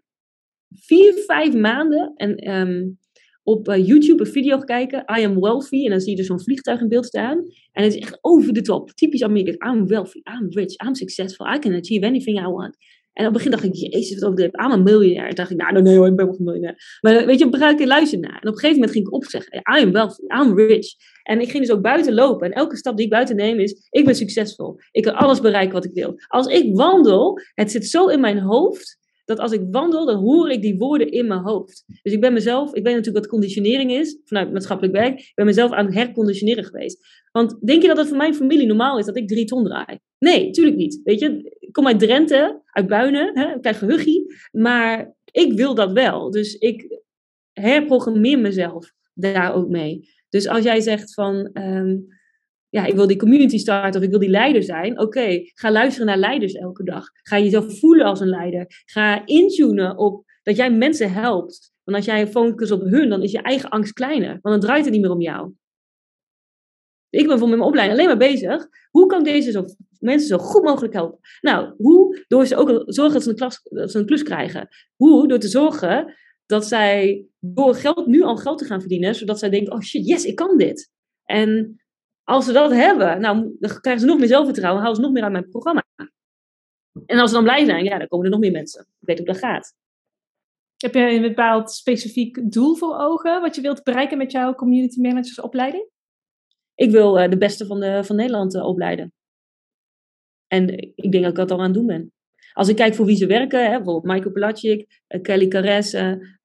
vier, vijf maanden en, um, op uh, YouTube een video gekeken. I am wealthy. En dan zie je dus zo'n vliegtuig in beeld staan. En het is echt over de top. Typisch Amerikaans. I'm wealthy. I'm rich. I'm successful. I can achieve anything I want. En op het begin dacht ik, jezus, wat overdreven. I'm een miljonair. En dacht ik, nou, nee hoor, ik ben wel een miljonair. Maar weet je, op een luisteren naar. En op een gegeven moment ging ik opzeggen, I am wealthy, I'm rich. En ik ging dus ook buiten lopen. En elke stap die ik buiten neem is, ik ben succesvol. Ik kan alles bereiken wat ik wil. Als ik wandel, het zit zo in mijn hoofd, dat als ik wandel, dan hoor ik die woorden in mijn hoofd. Dus ik ben mezelf, ik weet natuurlijk wat conditionering is, vanuit maatschappelijk werk, ik ben mezelf aan het herconditioneren geweest. Want denk je dat het voor mijn familie normaal is dat ik drie ton draai? Nee, tuurlijk niet. Weet je, ik kom uit Drenthe, uit Buinen, hè, ik krijg maar ik wil dat wel. Dus ik herprogrammeer mezelf daar ook mee. Dus als jij zegt van, um, ja, ik wil die community starten of ik wil die leider zijn. Oké, ga luisteren naar leiders elke dag. Ga jezelf voelen als een leider. Ga intunen op dat jij mensen helpt. Want als jij focust op hun, dan is je eigen angst kleiner. Want dan draait het niet meer om jou. Ik ben voor mijn opleiding alleen maar bezig. Hoe kan deze zo, mensen zo goed mogelijk helpen? Nou, hoe? Door ze ook zorgen dat ze, een klas, dat ze een klus krijgen. Hoe? Door te zorgen dat zij door geld, nu al geld te gaan verdienen, zodat zij denken, oh shit, yes, ik kan dit. En als ze dat hebben, nou, dan krijgen ze nog meer zelfvertrouwen, halen ze nog meer aan mijn programma. En als ze dan blij zijn, ja, dan komen er nog meer mensen. Ik weet hoe dat gaat. Heb je een bepaald specifiek doel voor ogen, wat je wilt bereiken met jouw community managers opleiding? Ik wil uh, de beste van, de, van Nederland uh, opleiden. En ik denk dat ik dat al aan het doen ben. Als ik kijk voor wie ze werken, hè, bijvoorbeeld Michael Pelagic, uh, Kelly Caresse,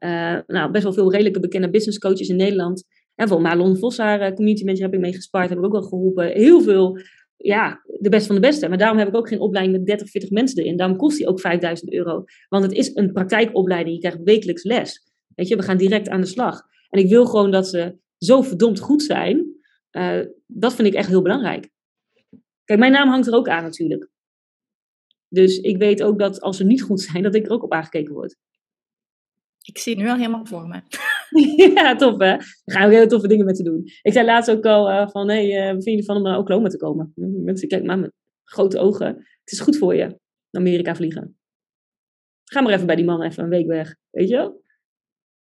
nou, best wel veel redelijke bekende business coaches in Nederland. En voor Marlon Vos, haar eh, community manager, heb ik mee gespaard. Heb ik ook wel geholpen. Heel veel, ja, de beste van de beste. Maar daarom heb ik ook geen opleiding met 30, 40 mensen erin. Daarom kost die ook 5000 euro. Want het is een praktijkopleiding. Je krijgt wekelijks les. Weet je, we gaan direct aan de slag. En ik wil gewoon dat ze zo verdomd goed zijn. Uh, dat vind ik echt heel belangrijk. Kijk, mijn naam hangt er ook aan natuurlijk. Dus ik weet ook dat als ze niet goed zijn, dat ik er ook op aangekeken word. Ik zie het nu al helemaal voor me. *laughs* ja, tof hè. Daar gaan we hele toffe dingen met te doen. Ik zei laatst ook al uh, van, hé, hey, uh, vind je van om naar Oklahoma te komen? Mensen kijken maar met grote ogen. Het is goed voor je, naar Amerika vliegen. Ga maar even bij die man even een week weg, weet je wel?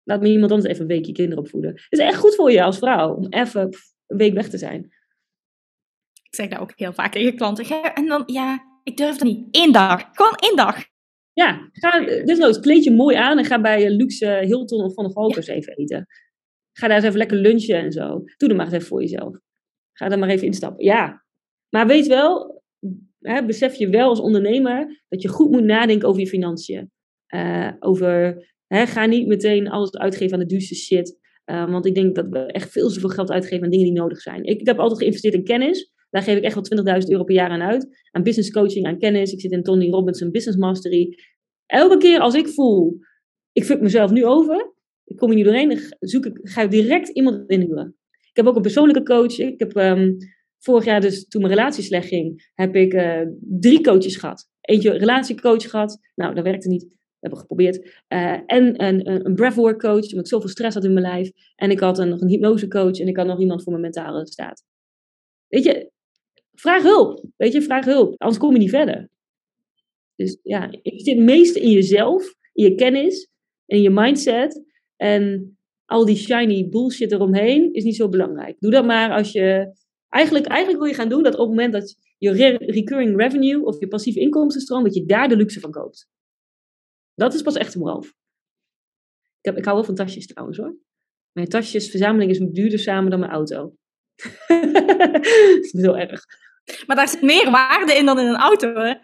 Laat me iemand anders even een week je kinderen opvoeden. Het is echt goed voor je als vrouw, om even een week weg te zijn. Ik zeg dat ook heel vaak tegen klanten. En dan, ja, ik durf het niet. Eén dag, gewoon één dag. Ja, ga, desnoods kleed je mooi aan en ga bij luxe Hilton of Van de Valkers even eten. Ga daar eens even lekker lunchen en zo. Doe er maar eens even voor jezelf. Ga er maar even instappen. Ja, maar weet wel, hè, besef je wel als ondernemer dat je goed moet nadenken over je financiën. Uh, over, hè, ga niet meteen alles uitgeven aan de duurste shit. Uh, want ik denk dat we echt veel te veel geld uitgeven aan dingen die nodig zijn. Ik heb altijd geïnvesteerd in kennis. Daar geef ik echt wel 20.000 euro per jaar aan uit. Aan business coaching, aan kennis. Ik zit in Tony Robinson Business Mastery. Elke keer als ik voel, ik fuck mezelf nu over, ik kom er niet doorheen, zoek ik, ga ik direct iemand inhuren. Ik heb ook een persoonlijke coach. Ik heb ehm, vorig jaar dus, toen mijn relatie slecht ging, heb ik uh, drie coaches gehad. Eentje relatiecoach gehad. Nou, dat werkte niet. Dat hebben geprobeerd. Uh, en een, een breathwork coach, omdat ik zoveel stress had in mijn lijf. En ik had een, nog een hypnosecoach en ik had nog iemand voor mijn mentale staat. Weet je, vraag hulp. Weet je, vraag hulp. Anders kom je niet verder. Dus ja, ik zit het meeste in jezelf, in je kennis, in je mindset. En al die shiny bullshit eromheen is niet zo belangrijk. Doe dat maar als je. Eigenlijk, eigenlijk wil je gaan doen dat op het moment dat je recurring revenue of je passieve inkomstenstroom, dat je daar de luxe van koopt. Dat is pas echt een Ik, heb, ik hou wel van tasjes trouwens hoor. Mijn tasjesverzameling is duurder samen dan mijn auto. *laughs* dat is heel erg. Maar daar zit meer waarde in dan in een auto, hè?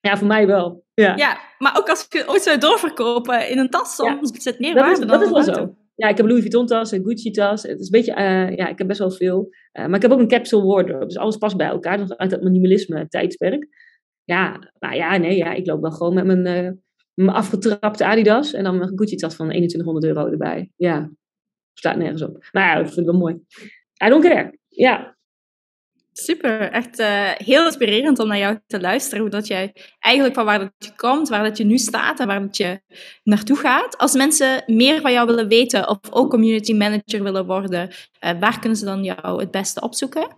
Ja, voor mij wel. Ja, ja maar ook als je ooit zou doorverkopen in een tas, ja, zit meer waarde is, dan Dat is wel zo. Ja, ik heb Louis Vuitton tas, een Gucci tas. Het is een beetje, uh, ja, ik heb best wel veel. Uh, maar ik heb ook een capsule wardrobe. Dus alles past bij elkaar. Nog uit dat minimalisme tijdperk. Ja, nou ja, nee, ja, ik loop wel gewoon met mijn, uh, mijn afgetrapte Adidas. En dan een Gucci tas van 2100 euro erbij. Ja, staat nergens op. Maar ja, dat vind ik wel mooi. I don't care. Ja, Super, echt uh, heel inspirerend om naar jou te luisteren. Hoe dat jij eigenlijk van waar dat je komt, waar dat je nu staat en waar dat je naartoe gaat. Als mensen meer van jou willen weten of ook community manager willen worden, uh, waar kunnen ze dan jou het beste opzoeken?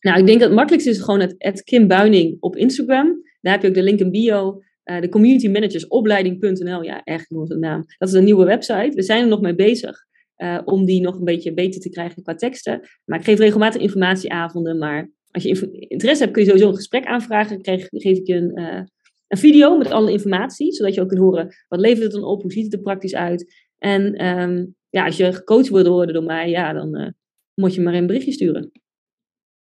Nou, ik denk dat het makkelijkste is gewoon het, het Kim Buining op Instagram. Daar heb je ook de link in bio. Uh, de community managersopleiding.nl, ja, echt een naam. Dat is een nieuwe website. We zijn er nog mee bezig. Uh, om die nog een beetje beter te krijgen qua teksten. Maar ik geef regelmatig informatieavonden. Maar als je interesse hebt, kun je sowieso een gesprek aanvragen. Krijg, geef ik je een, uh, een video met alle informatie. Zodat je ook kunt horen, wat levert het dan op? Hoe ziet het er praktisch uit? En um, ja, als je gecoacht wil worden door mij, ja, dan uh, moet je maar een berichtje sturen.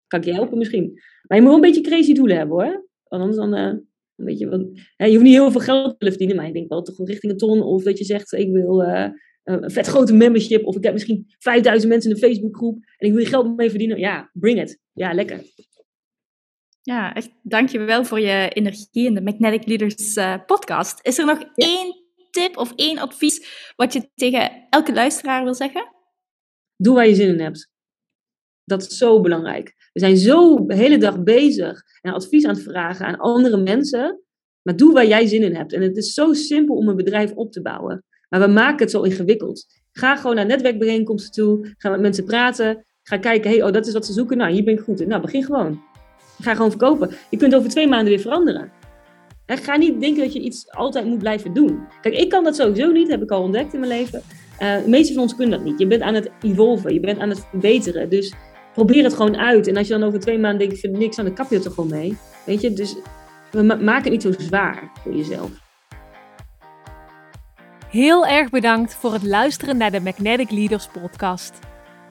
Kan ik je helpen misschien. Maar je moet wel een beetje crazy doelen hebben hoor. Anders dan... een beetje, want, hè, je hoeft niet heel veel geld te verdienen, maar ik denk wel toch richting een ton. Of dat je zegt, ik wil een vet grote membership. Of ik heb misschien 5000 mensen in een Facebookgroep. En ik wil je geld mee verdienen. Ja, bring it. Ja, lekker. Ja, echt dankjewel voor je energie in de Magnetic Leaders uh, podcast. Is er nog één tip of één advies wat je tegen elke luisteraar wil zeggen? Doe waar je zin in hebt. Dat is zo belangrijk. We zijn zo de hele dag bezig en advies aan het vragen aan andere mensen. Maar doe waar jij zin in hebt. En het is zo simpel om een bedrijf op te bouwen. Maar we maken het zo ingewikkeld. Ga gewoon naar netwerkbijeenkomsten toe. Ga met mensen praten. Ga kijken, hey, oh, dat is wat ze zoeken. Nou, hier ben ik goed in. Nou, begin gewoon. Ga gewoon verkopen. Je kunt over twee maanden weer veranderen. En ga niet denken dat je iets altijd moet blijven doen. Kijk, ik kan dat sowieso niet, heb ik al ontdekt in mijn leven. Uh, de meeste van ons kunnen dat niet. Je bent aan het evolven, je bent aan het verbeteren. Dus probeer het gewoon uit. En als je dan over twee maanden denkt, ik vind niks aan, de kap je er gewoon mee. Weet je, dus we maken het niet zo zwaar voor jezelf. Heel erg bedankt voor het luisteren naar de Magnetic Leaders podcast.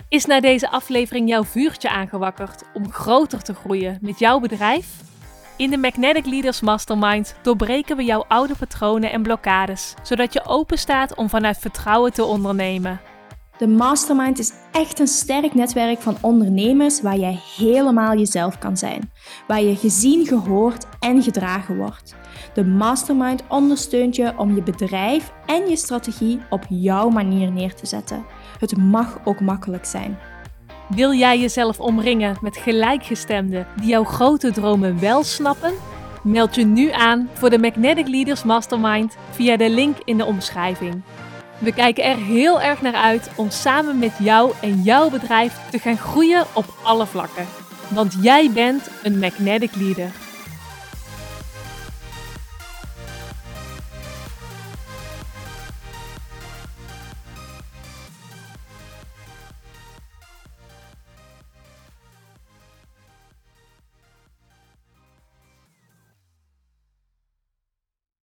Is na deze aflevering jouw vuurtje aangewakkerd om groter te groeien met jouw bedrijf? In de Magnetic Leaders Mastermind doorbreken we jouw oude patronen en blokkades, zodat je open staat om vanuit vertrouwen te ondernemen. De Mastermind is echt een sterk netwerk van ondernemers waar jij helemaal jezelf kan zijn, waar je gezien, gehoord en gedragen wordt. De Mastermind ondersteunt je om je bedrijf en je strategie op jouw manier neer te zetten. Het mag ook makkelijk zijn. Wil jij jezelf omringen met gelijkgestemden die jouw grote dromen wel snappen? Meld je nu aan voor de Magnetic Leaders Mastermind via de link in de omschrijving. We kijken er heel erg naar uit om samen met jou en jouw bedrijf te gaan groeien op alle vlakken. Want jij bent een Magnetic Leader.